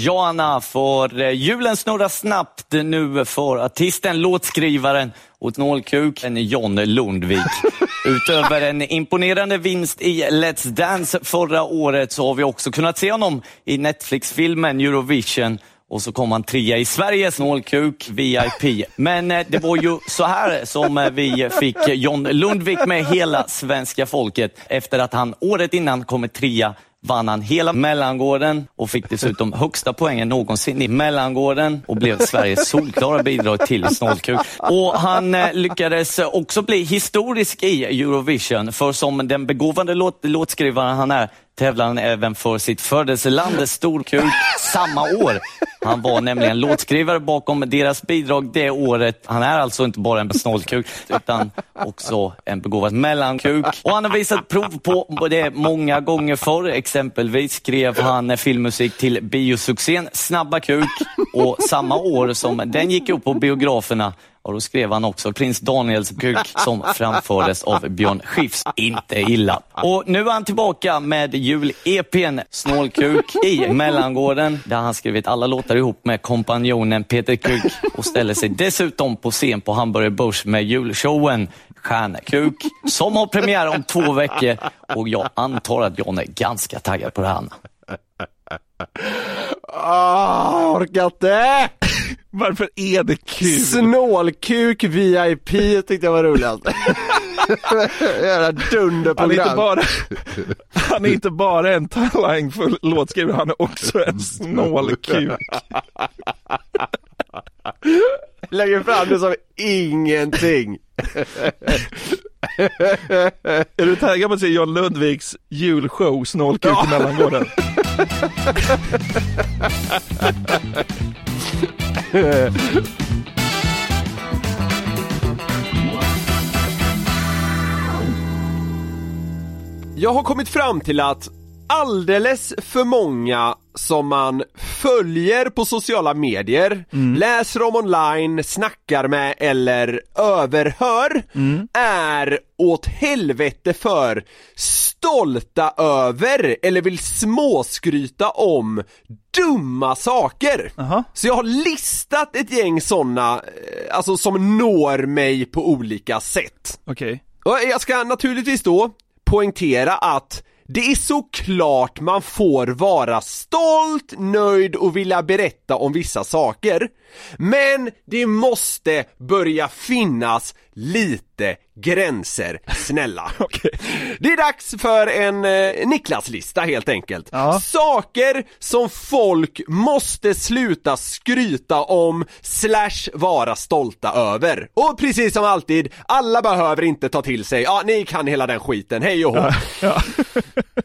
Ja, Anna, för eh, julen snurrar snabbt nu för artisten, låtskrivaren och snålkuken John Lundvik. Utöver en imponerande vinst i Let's Dance förra året så har vi också kunnat se honom i Netflix-filmen Eurovision och så kom han trea i Sverige, snålkuk, VIP. Men eh, det var ju så här som eh, vi fick John Lundvik med hela svenska folket efter att han året innan kommit trea vann han hela mellangården och fick dessutom högsta poängen någonsin i mellangården och blev Sveriges solklara bidrag till snålkuk. Och han eh, lyckades också bli historisk i Eurovision, för som den begåvade låt, låtskrivaren han är tävlar han även för sitt födelseland Storkuk samma år. Han var nämligen låtskrivare bakom deras bidrag det året. Han är alltså inte bara en snålkuk utan också en begåvad mellankuk. Och han har visat prov på det många gånger förr. Exempelvis skrev han filmmusik till biosuccén Snabba kuk och samma år som den gick upp på biograferna och då skrev han också Prins Daniels kuk som framfördes av Björn Skifs. Inte illa. Och nu är han tillbaka med jul-EPn Snålkuk i Mellangården där han skrivit alla låtar ihop med kompanjonen Peter Kuk och ställer sig dessutom på scen på Hamburger Börs med julshowen Stjärnekuk som har premiär om två veckor och jag antar att John är ganska taggad på det här. Ah, orkar inte! Varför är det kul? Snålkuk VIP tyckte jag var roligast. Jävla Han är, dunderprogram. inte bara, han är inte bara en talangfull låtskrivare, han är också en snålkuk. Lägger fram det som ingenting. Är du taggad på att se John Lundviks julshow Snålkuk i Mellangården? Jag har kommit fram till att alldeles för många som man följer på sociala medier, läser om online, snackar med eller överhör är åt helvete för stolta över eller vill småskryta om dumma saker. Jaha. Så jag har listat ett gäng sådana, eh, alltså som når mig på olika sätt. Okej. Och jag ska naturligtvis då poängtera att det är såklart man får vara stolt, nöjd och vilja berätta om vissa saker. Men det måste börja finnas lite gränser, snälla. Okej. Det är dags för en eh, Niklas-lista helt enkelt. Ja. Saker som folk måste sluta skryta om slash vara stolta över. Och precis som alltid, alla behöver inte ta till sig, ja ni kan hela den skiten, hej och hå. Ja.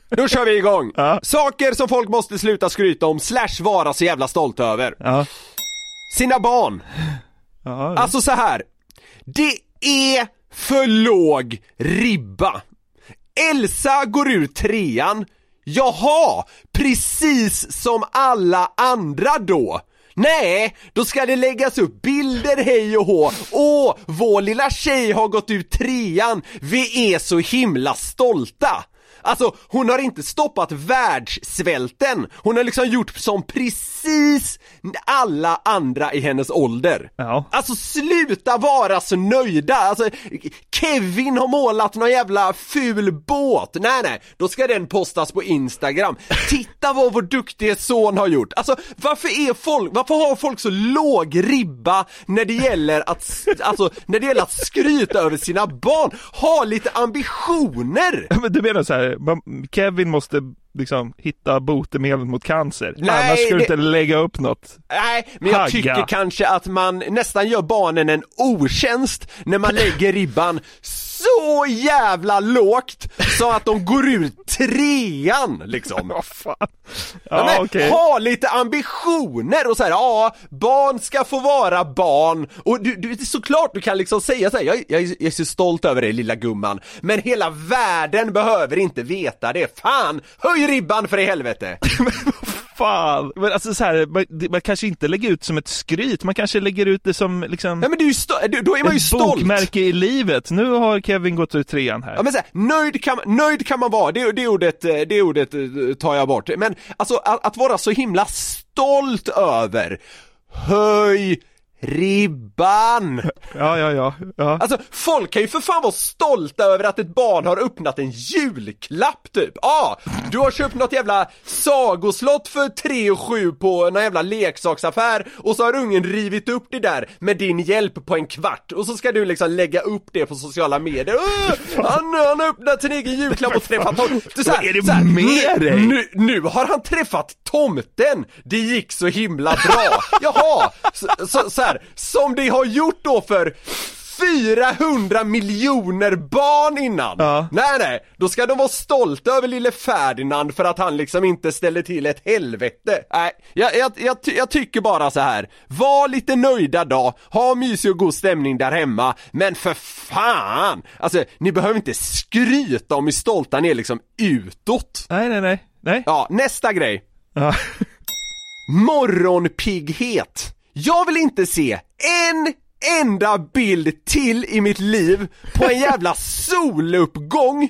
Nu kör vi igång! Ja. Saker som folk måste sluta skryta om slash vara så jävla stolta över. Sina barn. Ja. Alltså så här. Det är för låg ribba. Elsa går ur trean. Jaha, precis som alla andra då. Nej, då ska det läggas upp bilder hej och hå. Åh, vår lilla tjej har gått ut trean. Vi är så himla stolta. Alltså, hon har inte stoppat världssvälten. Hon har liksom gjort som precis alla andra i hennes ålder. Ja. Alltså sluta vara så nöjda! Alltså, Kevin har målat någon jävla ful båt. Nej nej, då ska den postas på Instagram. Titta vad vår duktiga son har gjort. Alltså varför är folk, varför har folk så låg ribba när det gäller att, alltså när det gäller att skryta över sina barn? Ha lite ambitioner! Men du menar så här, man- Kevin måste liksom hitta botemedel mot cancer. Nej, Annars ska du det- inte lägga upp något. Nej, men jag Hagga. tycker kanske att man nästan gör barnen en otjänst när man lägger ribban så jävla lågt så att de går ur trean liksom. Vad fan. Ja, men okej. Ha lite ambitioner och så här, ja, barn ska få vara barn och du, du, såklart du kan liksom säga så här, jag, jag, jag är så stolt över dig lilla gumman, men hela världen behöver inte veta det, fan! Höj ribban för i helvete! Fan. Men alltså så här, man, man kanske inte lägger ut som ett skryt, man kanske lägger ut det som liksom Nej men du är ju sto- då är man ju ett stolt! bokmärke i livet. Nu har Kevin gått ut trean här. Ja men så här, nöjd, kan, nöjd kan man vara, det, det, ordet, eh, det ordet eh, tar jag bort. Men alltså att, att vara så himla stolt över, höj ribban! Ja, ja, ja. ja. Alltså folk kan ju för fan vara stolta över att ett barn har öppnat en julklapp typ. Ja, ah, du har köpt något jävla sagoslott för 3 och 7 på någon jävla leksaksaffär och så har ungen rivit upp det där med din hjälp på en kvart och så ska du liksom lägga upp det på sociala medier. Åh, han, han har öppnat sin egen julklapp och träffat tom- Du, så här, Vad är det så här, med nu, dig? nu, nu har han träffat tomten, det gick så himla bra. Jaha, så, så, så här, som det har gjort då för 400 miljoner barn innan! Ja. Nej nej, då ska de vara stolta över lille Ferdinand för att han liksom inte ställer till ett helvete. Nej, jag, jag, jag, jag tycker bara så här. var lite nöjda då, ha mysig och god stämning där hemma, men för fan! Alltså, ni behöver inte skryta om hur stolta ni är liksom utåt. Nej, nej, nej. Nej. Ja, nästa grej. Ja. Morgonpigghet. Jag vill inte se en enda bild till i mitt liv på en jävla soluppgång.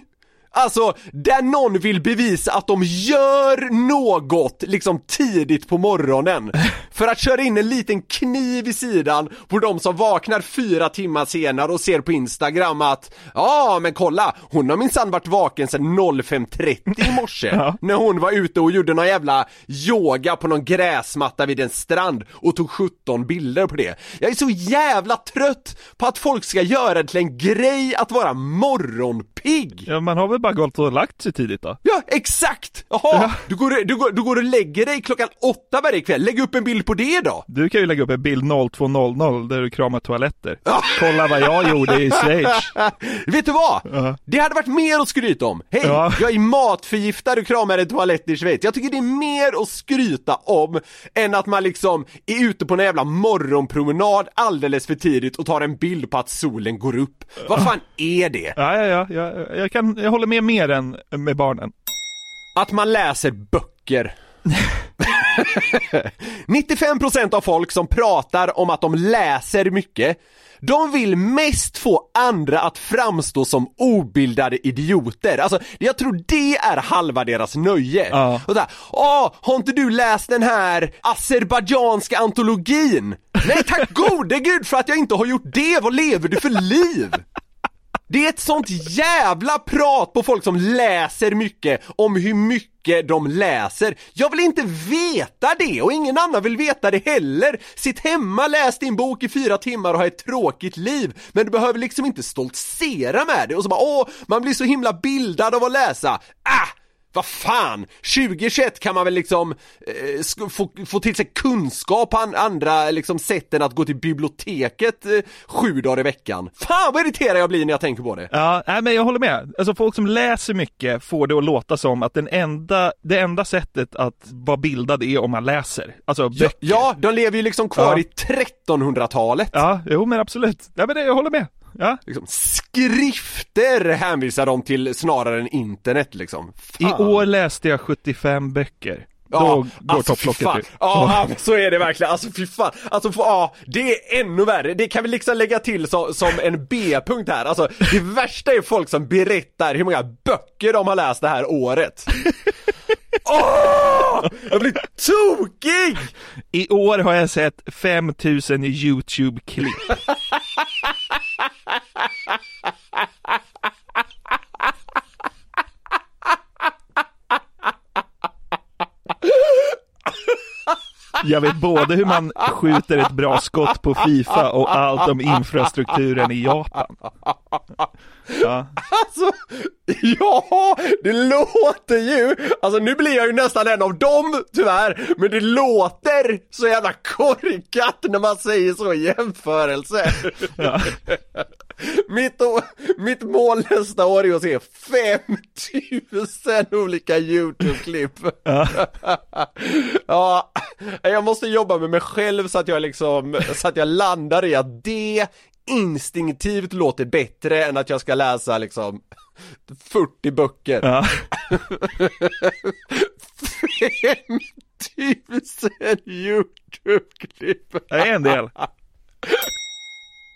Alltså, där någon vill bevisa att de gör något liksom tidigt på morgonen. För att köra in en liten kniv i sidan på de som vaknar fyra timmar senare och ser på Instagram att Ja, men kolla, hon har minsann varit vaken sedan 05.30 i morse. Ja. När hon var ute och gjorde någon jävla yoga på någon gräsmatta vid en strand och tog 17 bilder på det. Jag är så jävla trött på att folk ska göra det till en grej att vara morgonpigg. Ja, man har väl bara gått och lagt sig tidigt då? Ja, exakt! Jaha, du, går, du, går, du går och lägger dig klockan åtta varje kväll, lägg upp en bild på det då! Du kan ju lägga upp en bild 0200 där du kramar toaletter. Kolla vad jag gjorde i Schweiz. Vet du vad? Ja. Det hade varit mer att skryta om. Hej, Ja. jag är matförgiftad och kramar en toalett i Schweiz. Jag tycker det är mer att skryta om än att man liksom är ute på en jävla morgonpromenad alldeles för tidigt och tar en bild på att solen går upp. Vad fan är det? Ja, ja, ja. Jag, jag, kan, jag håller med mer än med barnen. Att man läser böcker. 95% av folk som pratar om att de läser mycket de vill mest få andra att framstå som obildade idioter. Alltså, jag tror det är halva deras nöje. Ja. Och där, Åh, har inte du läst den här azerbajdzjanska antologin? Nej tack gode gud för att jag inte har gjort det, vad lever du för liv? Det är ett sånt jävla prat på folk som läser mycket om hur mycket de läser. Jag vill inte veta det och ingen annan vill veta det heller. Sitt hemma, läs din bok i fyra timmar och ha ett tråkigt liv. Men du behöver liksom inte stoltsera med det och så bara åh, man blir så himla bildad av att läsa. Ah! Vad fan! 2021 kan man väl liksom eh, få, få till sig kunskap på an- andra liksom sätt än att gå till biblioteket eh, sju dagar i veckan. Fan vad irriterad jag blir när jag tänker på det. Ja, nej, men jag håller med. Alltså folk som läser mycket får det att låta som att den enda, det enda sättet att vara bildad är om man läser. Alltså Ja, böcker. ja, de lever ju liksom kvar Ja. i 1300-talet. Ja, jo men absolut. Nej men det, jag håller med. Ja. Liksom, skrifter hänvisar de till snarare än internet liksom. I år läste jag 75 böcker. Då Ja, går alltså, topplocket. Ja, men så är det verkligen. Alltså fy fan. Alltså för, ja, det är ännu värre. Det kan vi liksom lägga till så, som en B-punkt här. Alltså det värsta är folk som berättar hur många böcker de har läst det här året. Åh! Jag blir tokig! I år har jag sett 5000 YouTube-klipp. Jag vet både hur man skjuter ett bra skott på Fifa och allt om infrastrukturen i Japan. Ja. Alltså, ja, det låter ju, alltså nu blir jag ju nästan en av dem tyvärr, men det låter så jävla korkat när man säger så i jämförelse. Ja. Mitt, mitt mål nästa år är att se 5000 olika YouTube-klipp. Ja. ja, jag måste jobba med mig själv så att jag liksom, så att jag landar i att det instinktivt låter bättre än att jag ska läsa liksom 40 böcker. Ja. 5000 YouTube-klipp. Det är en del.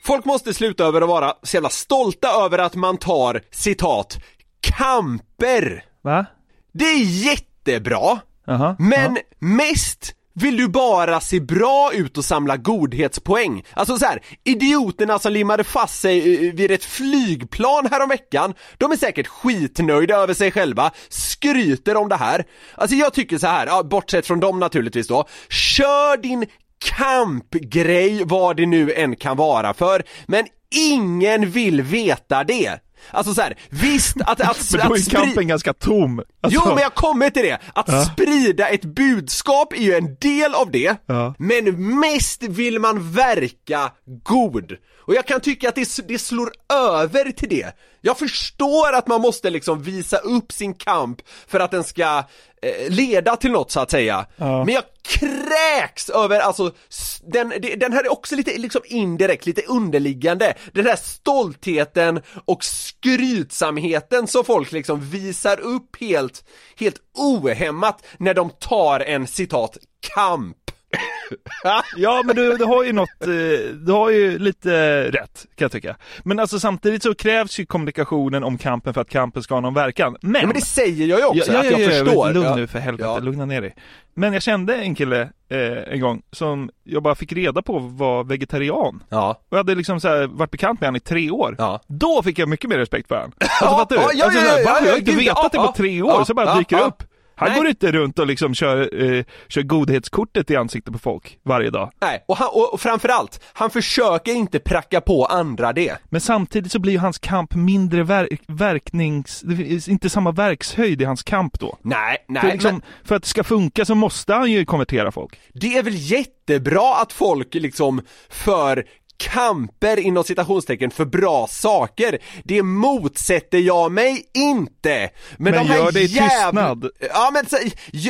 Folk måste sluta över att vara så jävla stolta över att man tar, citat, kamper. Va? Det är jättebra, Jaha. men mest vill du bara se bra ut och samla godhetspoäng. Alltså så här, idioterna som limmade fast sig eh, eh, vid ett flygplan häromveckan, de är säkert skitnöjda över sig själva, skryter om det här. Alltså jag tycker så här, ja, bortsett från dem naturligtvis då, kör din kampgrej vad det nu än kan vara för, men ingen vill veta det. Alltså så här, visst att, att, Men då är kampen ganska tom. Alltså, Jo men jag kommer till det, att Ja. sprida ett budskap är ju en del av det, Ja. men mest vill man verka god. Och jag kan tycka att det, det slår över till det. Jag förstår att man måste liksom visa upp sin kamp för att den ska eh, leda till något så att säga. Ja. Men jag kräks över, alltså, den, den här är också lite liksom indirekt, lite underliggande. Den här stoltheten och skrytsamheten som folk liksom visar upp helt, helt ohämmat när de tar en citat kamp. Ja men du, du har ju något, eh, du har ju lite rätt kan jag tycka. Men alltså samtidigt så krävs ju kommunikationen om kampen för att kampen ska ha någon verkan. Men, Ja, men det säger jag ju också, ja, att ja, jag ja, ja, förstår. Lugn Ja. nu för helvete, Ja. lugna ner dig. Men jag kände en kille eh, en gång som jag bara fick reda på var vegetarian. Ja. Och jag hade liksom så här, varit bekant med honom i tre år. Ja. Då fick jag mycket mer respekt för honom. Alltså Ja, fattar du? ja, ja, alltså, ja, så här, ja, bara, ja, jag har inte vetat ja, det på ja, tre år, ja, så bara ja, dyker ja. upp. Han Nej. går inte runt och liksom kör, eh, kör godhetskortet i ansiktet på folk varje dag. Nej, och, han, och, och framförallt, han försöker inte pracka på andra det. Men samtidigt så blir ju hans kamp mindre ver- verknings... Det finns inte samma verkshöjd i hans kamp då. Nej, nej, för, liksom, men för att det ska funka så måste han ju konvertera folk. det är väl jättebra att folk liksom för kamper inom citationstecken för bra saker. Det motsätter jag mig inte. Men, Men de här gör det i jävla... tystnad. Ja men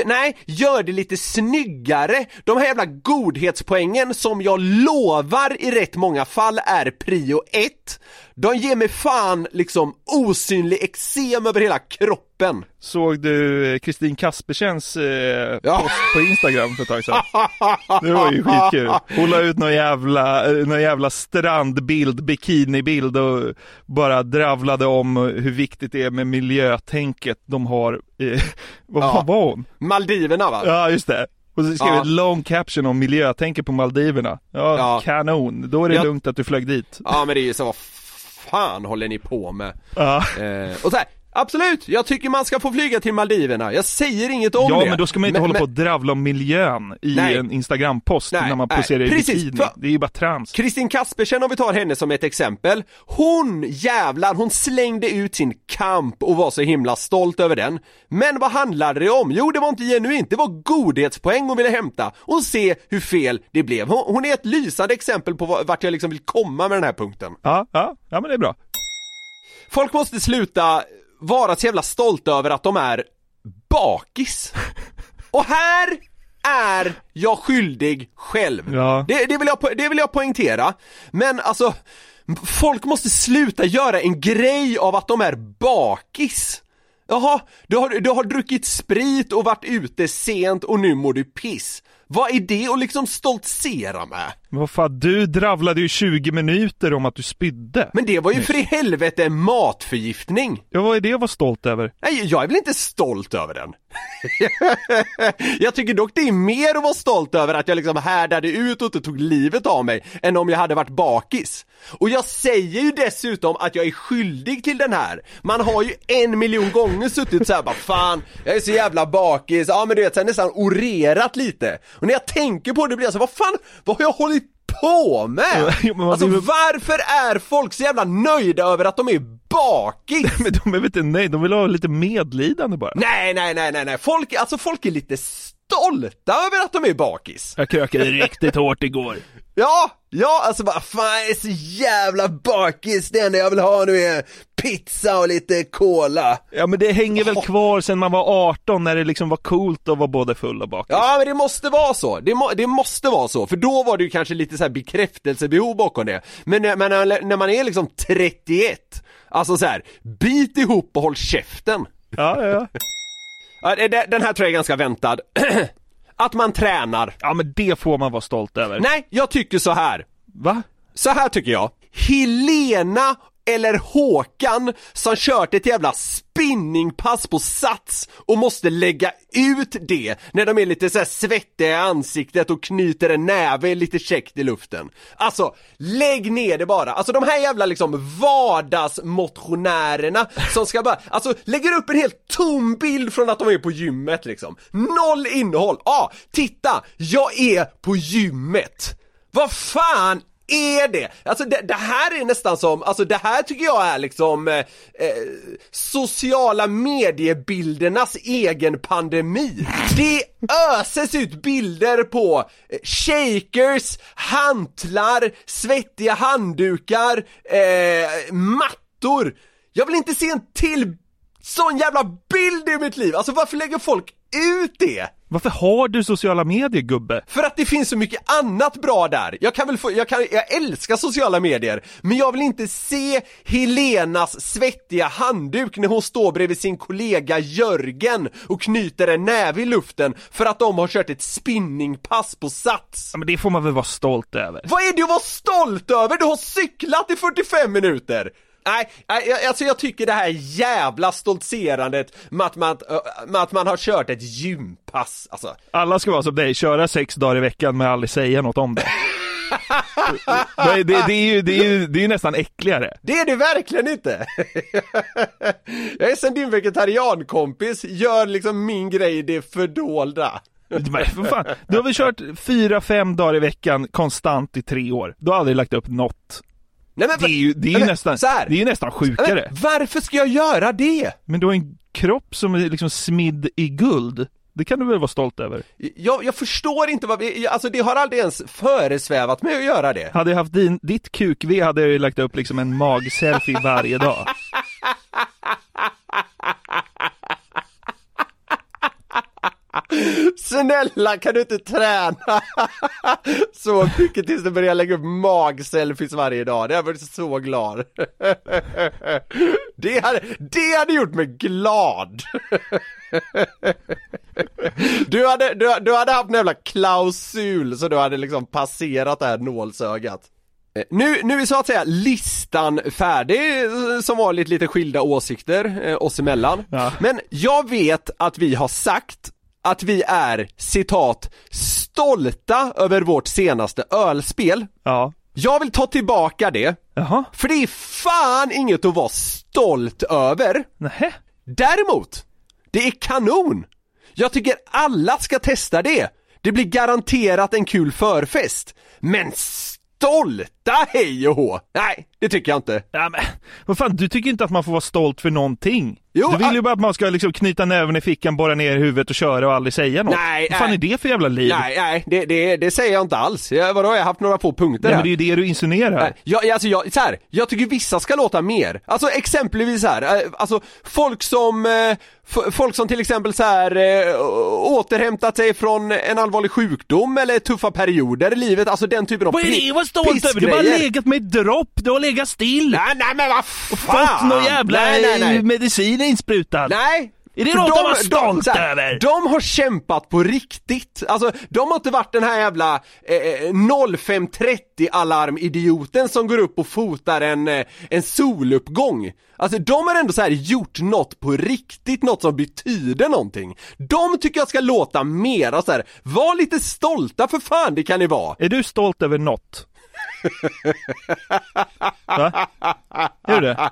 nej, gör det lite snyggare. De här jävla godhetspoängen som jag lovar i rätt många fall är prio ett. De ger mig fan liksom osynlig eksem över hela kroppen. Såg du eh, Kristin Kaspersens eh, Ja. post på Instagram för ett tag sedan? Det var ju skitkul. Hon la ut någon jävla, eh, någon jävla strandbild, bikinibild och bara dravlade om hur viktigt det är med miljötänket de har. Eh, vad Ja. fan var hon? Maldiverna va? Ja, just det. Och så skrev Ja. ett lång caption om miljötänket på Maldiverna. Ja, Ja. kanon. Då är det Ja. lugnt att du flög dit. Ja men det är ju så, fan håller ni på med? Ja. Eh, och så här, absolut, jag tycker man ska få flyga till Maldiverna, jag säger inget om Ja det. men då ska man inte Men- hålla på men- och dravla om miljön i Nej. en Instagram-post Nej, när man nej, poserar i precis, bikini. för- Det är ju bara trams. Kristin Kaspersen om vi tar henne som ett exempel, hon jävlar, hon slängde ut sin kamp och var så himla stolt över den. Men vad handlade det om? Jo det var inte genuint, det var godhetspoäng hon ville hämta och se hur fel det blev. Hon, hon är ett lysande exempel på vart jag liksom vill komma med den här punkten. Ja, ja, ja men det är bra. Folk måste sluta vara så jävla stolta över att de är bakis. Och här är jag skyldig själv. Ja. Det, det, vill jag, det vill jag poängtera. Men alltså, folk måste sluta göra en grej av att de är bakis. Jaha, du har, du har druckit sprit och varit ute sent och nu mår du piss. Vad är det att liksom stoltsera med? Men vad fan, du dravlade ju 20 minuter om att du spydde. Men det var ju för i helvete en matförgiftning. Ja, vad är det att vara stolt över? Nej, jag är väl inte stolt över den. jag tycker dock det är mer att vara stolt över att jag liksom härdade ut och inte tog livet av mig än om jag hade varit bakis. Och jag säger ju dessutom att jag är skyldig till den här. Man har ju en miljon gånger suttit såhär bara fan, jag är så jävla bakis, ja men du vet så här, nästan orerat lite. Och när jag tänker på det blir jag så vad fan, vad har jag hållit på med? Ja, Alltså vill- varför är folk så jävla nöjda över att de är bakis? Men de är väl inte nöjda, de vill ha lite medlidande bara. Nej, nej, nej, nej, nej. Folk, alltså folk är lite stolta över att de är bakis. Jag krökade riktigt hårt igår. Ja, ja, alltså bara fan jag är så jävla bakis, det enda jag vill ha nu är pizza och lite cola. Ja men det hänger väl kvar sen man var 18 när det liksom var coolt att vara både full och bakis. Ja men det måste vara så, det, må, det måste vara så, för då var det ju kanske lite så här bekräftelsebehov bakom det. Men, när- men när, när man är liksom 31, alltså så här, bit ihop och håll käften. Ja, ja, ja. Den här tror jag är ganska väntad. Att man tränar. Ja men det får man vara stolt över. Nej, jag tycker så här. Va? Så här tycker jag. Helena eller Håkan som kört ett jävla spinningpass på Sats och måste lägga ut det när de är lite så här svettiga i ansiktet och knyter en näve lite käckt i luften. Alltså, lägg ner det bara. Alltså de här jävla liksom vardagsmotionärerna som ska bara, alltså lägger upp en helt tom bild från att de är på gymmet liksom. Noll innehåll. Ja, ah, titta, jag är på gymmet. Vad fan är det? Alltså det, det här är nästan som, alltså det här tycker jag är liksom eh, eh, sociala mediebildernas egen pandemi. Det öses ut bilder på eh, shakers, hantlar, svettiga handdukar, eh, mattor. Jag vill inte se en till sån jävla bild i mitt liv! Alltså varför lägger folk ut det? Varför har du sociala medier gubbe? För att det finns så mycket annat bra där. Jag kan väl få, jag kan, jag älskar sociala medier, men jag vill inte se Helenas svettiga handduk när hon står bredvid sin kollega Jörgen och knyter en näve i luften för att de har kört ett spinningpass på Sats. Ja, men det får man väl vara stolt över? Vad är det att vara stolt över? Du har cyklat i 45 minuter! Nej, alltså jag tycker det här jävla stoltserandet med att man, med att man har kört ett gympass, alltså. Alla ska vara som dig, köra sex dagar i veckan men aldrig säga något om det. det, det, det, är ju, det, är ju, det är ju nästan äckligare. Det är det verkligen inte! jag är sen din vegetariankompis, gör liksom min grej det fördolda. Men för fan, du har väl kört fyra, fem dagar i veckan konstant i tre år. Du har aldrig lagt upp något. Nej, men, Det är ju, det är ju men, nästan, så här. det är nästan sjukare. Men, varför ska jag göra det? Men du har en kropp som är liksom smidd i guld. Det kan du väl vara stolt över? Jag, jag förstår inte vad vi, alltså det har aldrig ens föresvävat mig att göra det. Hade jag haft din, ditt kuk-V hade jag ju lagt upp liksom en mag-selfie varje dag. Snälla kan du inte träna så mycket tills du börjar lägga upp mag-selfies varje dag? Det hade varit så glad. Det hade, det hade gjort mig glad. Du hade, du, du hade haft en jävla klausul så du hade liksom passerat det här nålsögat. Eh, Nu, nu är så att säga listan färdig, eh, som vanligt lite skilda åsikter eh, oss emellan. Ja. Men jag vet att vi har sagt att vi är, citat, stolta över vårt senaste ölspel. Ja. Jag vill ta tillbaka det, Jaha. för det är fan inget att vara stolt över. Nähä. Däremot, det är kanon! Jag tycker alla ska testa det. Det blir garanterat en kul förfest. Men stolta hej och hå! Nej, det tycker jag inte. Ja, men, vad fan, du tycker inte att man får vara stolt för någonting? Jo, du vill ju bara att man ska liksom knyta näven i fickan, borra ner i huvudet och köra och aldrig säga något. Nej, vad fan nej. är det för jävla liv? Nej, nej, det, det, det säger jag inte alls. Jag, vadå, jag har haft några få punkter Nej, här. men det är ju det du insinuerar. Nej, jag, alltså jag, så här, jag tycker vissa ska låta mer. Alltså exempelvis här, eh, alltså folk som, eh, folk som till exempel så här eh, återhämtat sig från en allvarlig sjukdom eller tuffa perioder i livet, alltså den typen av Vad är det att vara stolt över? Har legat med dropp, du har legat still. Nej, nej men vad och fan! fått någon jävla nej, nej, nej. eh, medicin insprutad. Nej! Är det något de- de- stolt så här, över? De har kämpat på riktigt, alltså de har inte varit den här jävla eh, 0530 alarmidioten som går upp och fotar en, eh, en soluppgång. Alltså de har ändå så här gjort något på riktigt, något som betyder någonting. De tycker jag ska låta mera så här. var lite stolta för fan det kan ni vara. Är du stolt över något? Va? Är du det?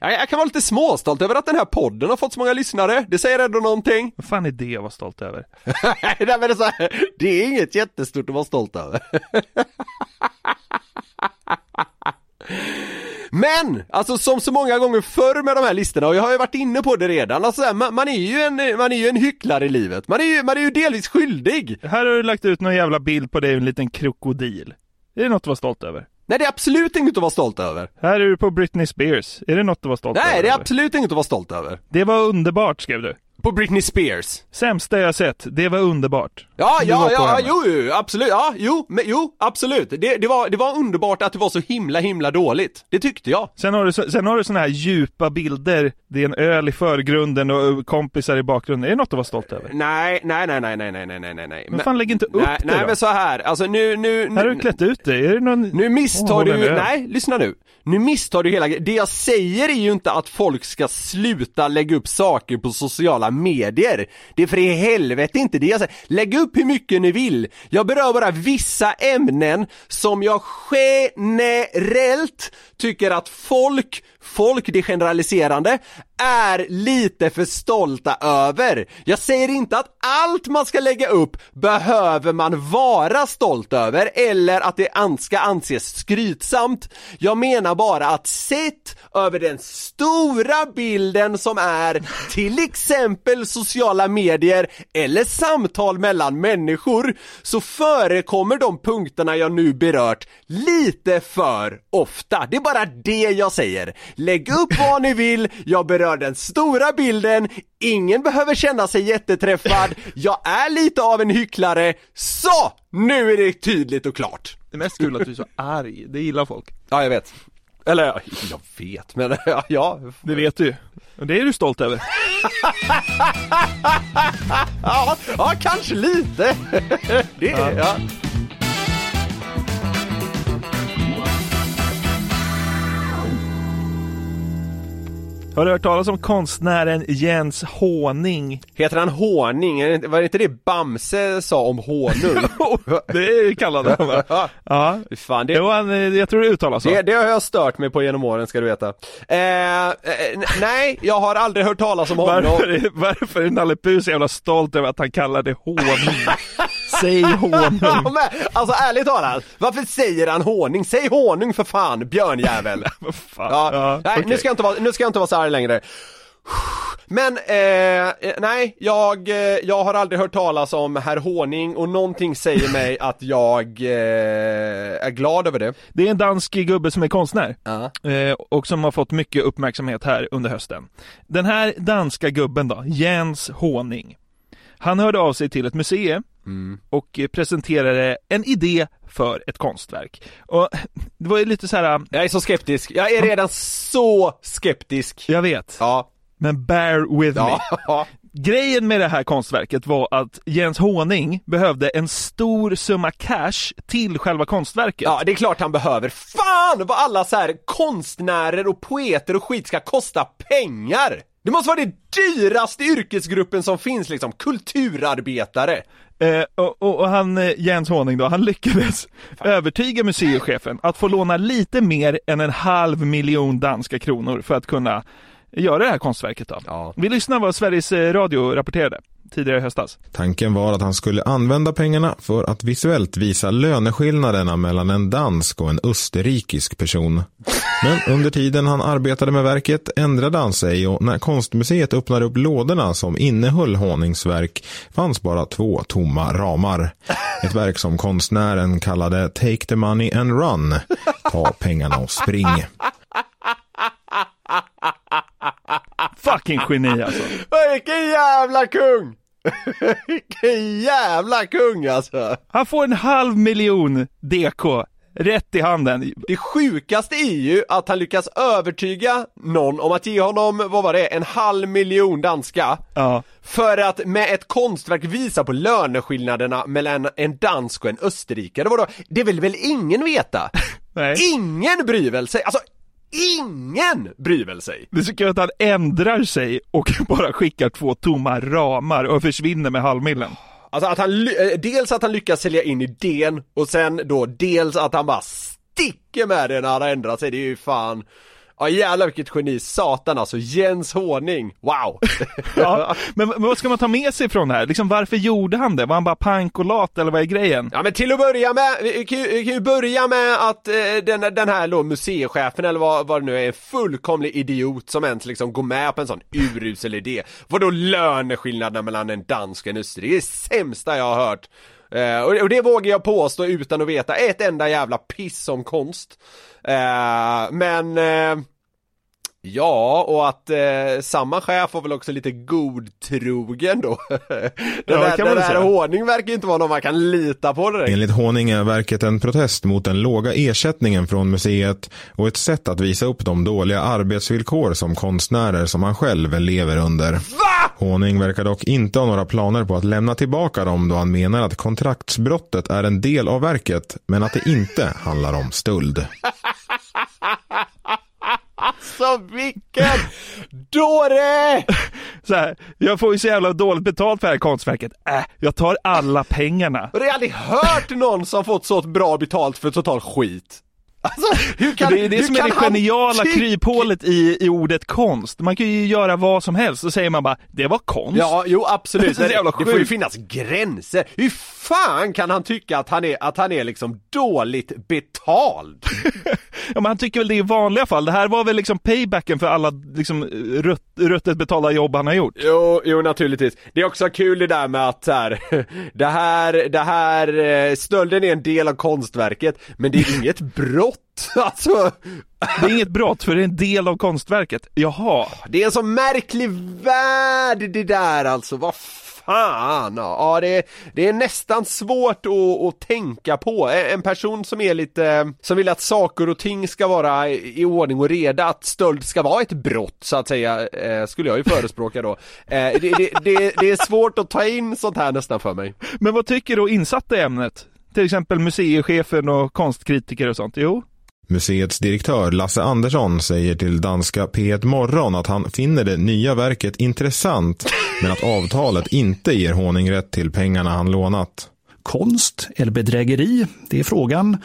Jag, jag kan vara lite småstolt över att den här podden har fått så många lyssnare, det säger ändå någonting. Vad fan är det jag var stolt över? Nej, men det, är så här, det är inget jättestort att vara stolt över. Men, alltså som så många gånger förr med de här listorna, och jag har ju varit inne på det redan, alltså så här, man, man är ju en, man är ju en hycklare i livet. Man är ju, man är ju delvis skyldig. Här har du lagt ut någon jävla bild på dig en liten krokodil. Är det något att vara stolt över? Nej, det är absolut inget att vara stolt över. Här är du på Britney Spears. Är det något att vara stolt över? Nej, det är absolut inget att vara stolt över. Det var underbart, skrev du. På Britney Spears. Sämsta jag sett. Det var underbart. Ja, Du ja, ja, henne. jo, jo, absolut, ja, jo, men, jo, absolut. Det, det, var, det var underbart att det var så himla, himla dåligt. Det tyckte jag. Sen har du, sen har du såna här djupa bilder. Det är en öl i förgrunden och kompisar i bakgrunden. Är det något att vara stolt över? Nej, nej, nej, nej, nej, nej, nej, nej, nej. Men fan lägg inte upp nej, det Nej, då. men så här, alltså nu, nu, Här har du nu, klätt ut dig. Är det någon... nu misstar Åh, du, nej, lyssna nu. Nu misstar du hela Det jag säger är ju inte att folk ska sluta lägga upp saker på sociala medier. Det är för i helvete inte det jag säger. Lägg upp hur mycket ni vill. Jag berör bara vissa ämnen som jag generellt tycker att folk, folk, det generaliserande, är lite för stolta över. Jag säger inte att allt man ska lägga upp behöver man vara stolt över eller att det ska anses skrytsamt. Jag menar bara att sett över den stora bilden som är till exempel sociala medier eller samtal mellan människor så förekommer de punkterna jag nu berört lite för ofta. Det är bara det jag säger. Lägg upp vad ni vill, jag berör den stora bilden, ingen behöver känna sig jätteträffad, jag är lite av en hycklare, så! Nu är det tydligt och klart. Det är mest kul att du är så arg, det gillar folk. Ja, jag vet. Eller, ja, jag vet, men ja, ja. Det vet du Och det är du stolt över. Ja, ja kanske lite. Det är, ja. Har du hört talas om konstnären Jens Håning? Heter han inte- Var det inte det Bamse sa om honung? det kallade han va? Ja. Fan, det, Jo, han, eh, jag tror det uttalas så. det, det har jag stört mig på genom åren ska du veta. Eh, eh, nej, jag har aldrig hört talas om honom. Varför, är- varför är Nalle Puh så jävla stolt över att han kallar det honung? Säg honung. Ja, men, alltså ärligt talat, varför säger han honung? Säg honung för fan, björnjävel! Fan. Ja, Ja, nej, nu, okej. ska jag inte vara, nu ska jag inte vara så arg längre. Men, eh, eh, nej, jag, eh, jag har aldrig hört talas om herr Honung och någonting säger mig att jag eh, är glad över det. Det är en dansk gubbe som är konstnär. Ja. Eh, och som har fått mycket uppmärksamhet här under hösten. Den här danska gubben då, Jens Håning. Han hörde av sig till ett museum och eh, presenterade en idé för ett konstverk. Och det var ju lite så här, Jag är så skeptisk, jag är redan så skeptisk. jag vet, Ja, men bear with me. ja, Grejen med det här konstverket var att Jens Håning behövde en stor summa cash till själva konstverket. ja, det är klart han behöver. Fan vad alla så här konstnärer och poeter och skit ska kosta pengar! Det måste vara det dyraste yrkesgruppen som finns liksom, kulturarbetare. Eh, och, och, och han, eh, Jens Håning då, han lyckades övertyga museichefen att få låna lite mer än en halv miljon danska kronor för att kunna göra det här konstverket då. Ja. Vi lyssnar vad Sveriges eh, Radio rapporterade tidigare i höstas. Tanken var att han skulle använda pengarna för att visuellt visa löneskillnaderna mellan en dansk och en österrikisk person. Men under tiden han arbetade med verket ändrade han sig och när konstmuseet öppnade upp lådorna som innehöll honingsverk fanns bara två tomma ramar. Ett verk som konstnären kallade Take the money and run. Ta pengarna och spring. Fucking geni alltså. Vilken jävla kung! Vilken jävla kung alltså! Han får en halv miljon DK rätt i handen. Det sjukaste är ju att han lyckas övertyga någon om att ge honom, vad var det, en halv miljon danska Ja. För att med ett konstverk visa på löneskillnaderna mellan en dansk och en österrikare, vadå? Det vill väl ingen veta? Nej. Ingen bryr väl sig, alltså ingen bryr väl sig? Det är så kul att han ändrar sig och bara skickar två tomma ramar och försvinner med halvmillen. Alltså att han, eh, dels att han lyckas sälja in idén och sen då dels att han bara sticker med det när han har ändrat sig, det är ju fan Ja jävlar vilket geni, satan alltså, Jens Håning, wow! Ja, men, men vad ska man ta med sig från det här? Liksom, varför gjorde han det? Var han bara pank och lat eller vad är grejen? Ja men till att börja med, vi kan ju, vi kan ju börja med att eh, den, den här då museichefen eller vad, vad det nu är, en fullkomlig idiot som ens liksom går med på en sån urusel idé. Vadå löneskillnaderna mellan en dansk och en österrike? Det är det sämsta jag har hört. Eh, och, och det vågar jag påstå utan att veta ett enda jävla piss om konst. Eh, men eh, Ja, och att eh, samma chef var väl också lite godtrogen då. den Ja, där, den där. Håning verkar ju inte vara någon man kan lita på direkt. Enligt Håning är verket en protest mot den låga ersättningen från museet och ett sätt att visa upp de dåliga arbetsvillkor som konstnärer som han själv lever under. Håning verkar dock inte ha några planer på att lämna tillbaka dem då han menar att kontraktsbrottet är en del av verket men att det inte handlar om stöld. Så vilken dåre! Så här, jag får ju så jävla dåligt betalt för det här konstverket. Äh, jag tar alla pengarna. Och har aldrig hört någon som fått så bra betalt för total skit. Alltså, hur kan, det är det som är det geniala tycka- kryphålet i, i ordet konst. Man kan ju göra vad som helst, så säger man bara det var konst. Ja, jo absolut. Det det får ju finnas gränser. Hur fan kan han tycka att han är, att han är liksom dåligt betald? Ja, men han tycker väl det i vanliga fall. Det här var väl liksom paybacken för alla liksom rutt, ruttet betalda jobb han har gjort. Jo, jo naturligtvis. Det är också kul det där med att här, det här, det här, eh, stölden är en del av konstverket, men det är inget brott. Alltså, Det är inget brott för det är en del av konstverket. Jaha. det är en så märklig värld det där alltså, vad fan! Ja, det är, det är nästan svårt att, att tänka på. En person som är lite, som vill att saker och ting ska vara i ordning och reda, att stöld ska vara ett brott så att säga, eh, skulle jag ju förespråka då. Eh, det, det, det, det är svårt att ta in sånt här nästan för mig. Men vad tycker då insatta i ämnet? Till exempel museichefen och konstkritiker och sånt? Jo. Museets direktör Lasse Andersson säger till danska P1 Morgon att han finner det nya verket intressant men att avtalet inte ger honung till pengarna han lånat. Konst eller bedrägeri? Det är frågan.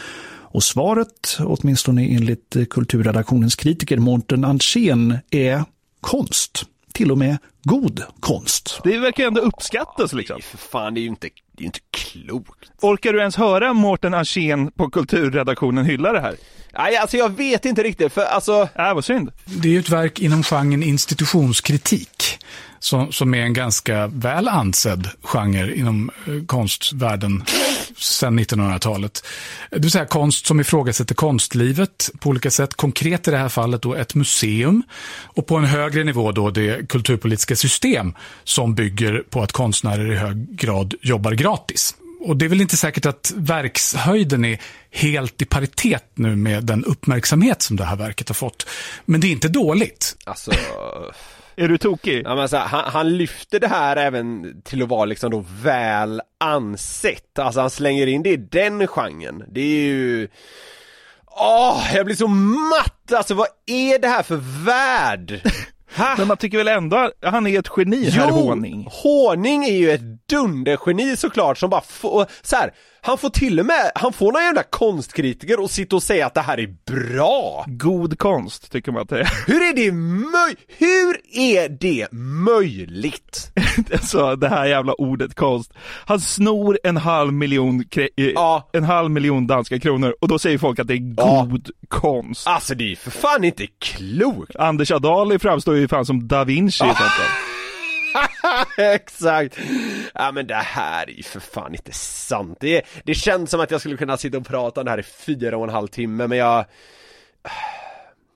Och svaret, åtminstone enligt kulturredaktionens kritiker Mårten Andrén, är konst. Till och med god konst. Det verkar ju ändå uppskattas liksom. För fan, det är ju inte, det är ju inte klokt. Orkar du ens höra Mårten Arsén på kulturredaktionen hylla det här? Nej, alltså jag vet inte riktigt, för alltså... Äh, vad synd. Det är ju ett verk inom genren institutionskritik. Som, som är en ganska väl ansedd genre inom eh, konstvärlden sedan 1900-talet. Det vill säga konst som ifrågasätter konstlivet på olika sätt. Konkret i det här fallet då ett museum och på en högre nivå då det kulturpolitiska system som bygger på att konstnärer i hög grad jobbar gratis. Och det är väl inte säkert att verkshöjden är helt i paritet nu med den uppmärksamhet som det här verket har fått. Men det är inte dåligt. Alltså... Är du tokig? Ja, men så här, han, han lyfter det här även till att vara liksom då väl ansett. Alltså han slänger in det i den genren. Det är ju... Åh, jag blir så matt! Alltså vad är det här för värld? Men man tycker väl ändå att han är ett geni, herr Håning? Håning är ju ett dundergeni såklart som bara får, så här, han får till och med, han får någon jävla konstkritiker att sitta och säga att det här är bra! God konst, tycker man att det är. Hur är det möj... Hur är det möjligt? alltså det här jävla ordet konst. Han snor en halv miljon, eh, en halv miljon danska kronor och då säger folk att det är god konst. Alltså det är för fan inte klokt! Anders Adali framstår ju fan som da Vinci i sånt där. Exakt! Ja men det här är ju för fan inte sant. Det, det känns som att jag skulle kunna sitta och prata om det här i fyra och en halv timme men jag...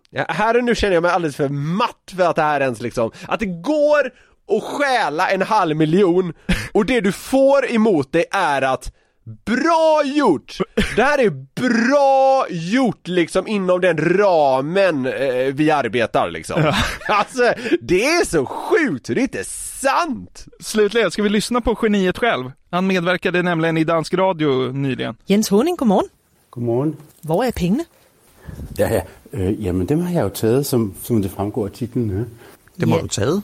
Ja, här och nu känner jag mig alldeles för matt för att det här ens liksom, att det går att stjäla en halv miljon och det du får emot dig är att Bra gjort! Det här är bra gjort liksom inom den ramen eh, vi arbetar liksom. Alltså, det är så sjukt, det är inte sant! Slutligen, ska vi lyssna på geniet själv? Han medverkade nämligen i dansk radio nyligen. Jens Honing, godmorgen. Godmorgen. Hvor er pengene? Ja, ja. Øh, jamen, dem har jeg jo taget, som, som det fremgår af titlen her. Dem har du taget?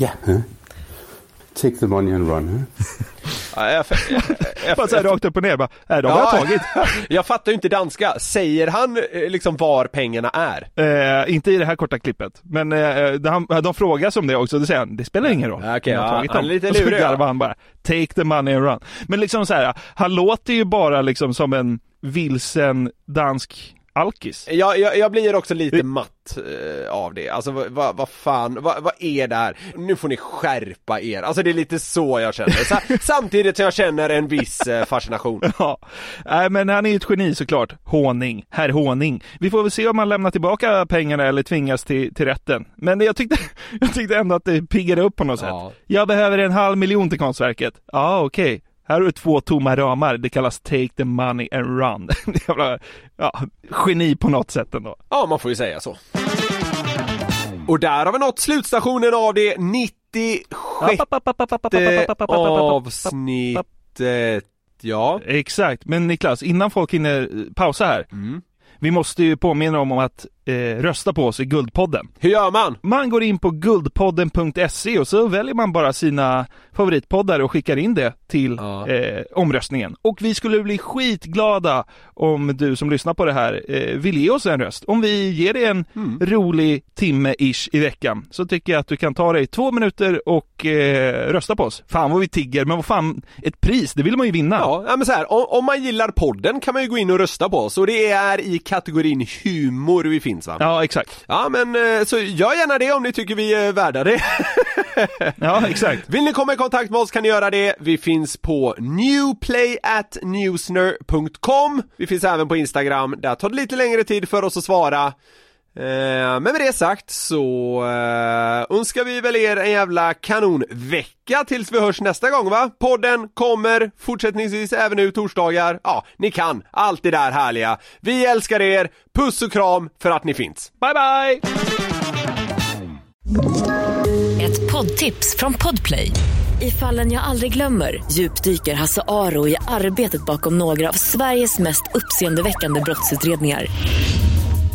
Ja. Huh? Take the money and run. Ja, jag, jag, jag, Bara såhär rakt upp och ner bara, nej de har jag tagit. jag fattar ju inte danska, säger han eh, liksom var pengarna är? Eh, inte i det här korta klippet, men eh, de, de frågas om det också, då säger han, det spelar ingen roll. Ja, okej, Jag har ja, tagit han dem. är lite Och så lurig, garvar han bara, take the money and run. Men liksom så här, han låter ju bara liksom som en vilsen dansk alkis. Jag, jag, jag blir också lite matt eh, av det, alltså vad vad- vad fan, vad, vad är det här? Nu får ni skärpa er, alltså det är lite så jag känner, Sa, samtidigt som jag känner en viss eh, fascination Ja, nej men han är ju ett geni såklart. Håning, herr Håning. Vi får väl se om han lämnar tillbaka pengarna eller tvingas till, till rätten. Men jag tyckte, jag tyckte ändå att det piggade upp på något sätt. Jag behöver en halv miljon till konstverket. Ja, okej. Här har du två tomma ramar. Det kallas take the money and run. Jävla, ja, geni på något sätt ändå. Ja, man får ju säga så. Och där har vi nått slutstationen av det 96 avsnittet, ja. Exakt, men Niklas, innan folk hinner pausa här. Mm. Vi måste ju påminna om att eh, rösta på oss i Guldpodden. Hur gör man? Man går in på guldpodden.se och så väljer man bara sina favoritpoddar och skickar in det till eh, omröstningen. Och vi skulle bli skitglada om du som lyssnar på det här eh, vill ge oss en röst. Om vi ger dig en rolig timme-ish i veckan så tycker jag att du kan ta dig två minuter och eh, rösta på oss. Fan vad vi tigger, men vad fan, ett pris, det vill man ju vinna. Ja, ja men så här, om, om man gillar podden kan man ju gå in och rösta på oss och det är i kategorin humor vi finns va? Ja, exakt. Ja men eh, så gör gärna det om ni tycker vi är värda det. ja, exakt. Vill ni komma i kontakt med oss kan ni göra det. Vi finns på newplayatnewsner.com. Vi finns även på Instagram, där tar det lite längre tid för oss att svara. Eh, men med det sagt så eh, önskar vi väl er en jävla kanonvecka tills vi hörs nästa gång va? Podden kommer fortsättningsvis även nu torsdagar. Ja, ni kan allt det där härliga. Vi älskar er, puss och kram för att ni finns. Bye bye! Ett poddtips från Podplay. I fallen jag aldrig glömmer djupdyker Hasse Aro i arbetet bakom några av Sveriges mest uppseendeväckande brottsutredningar.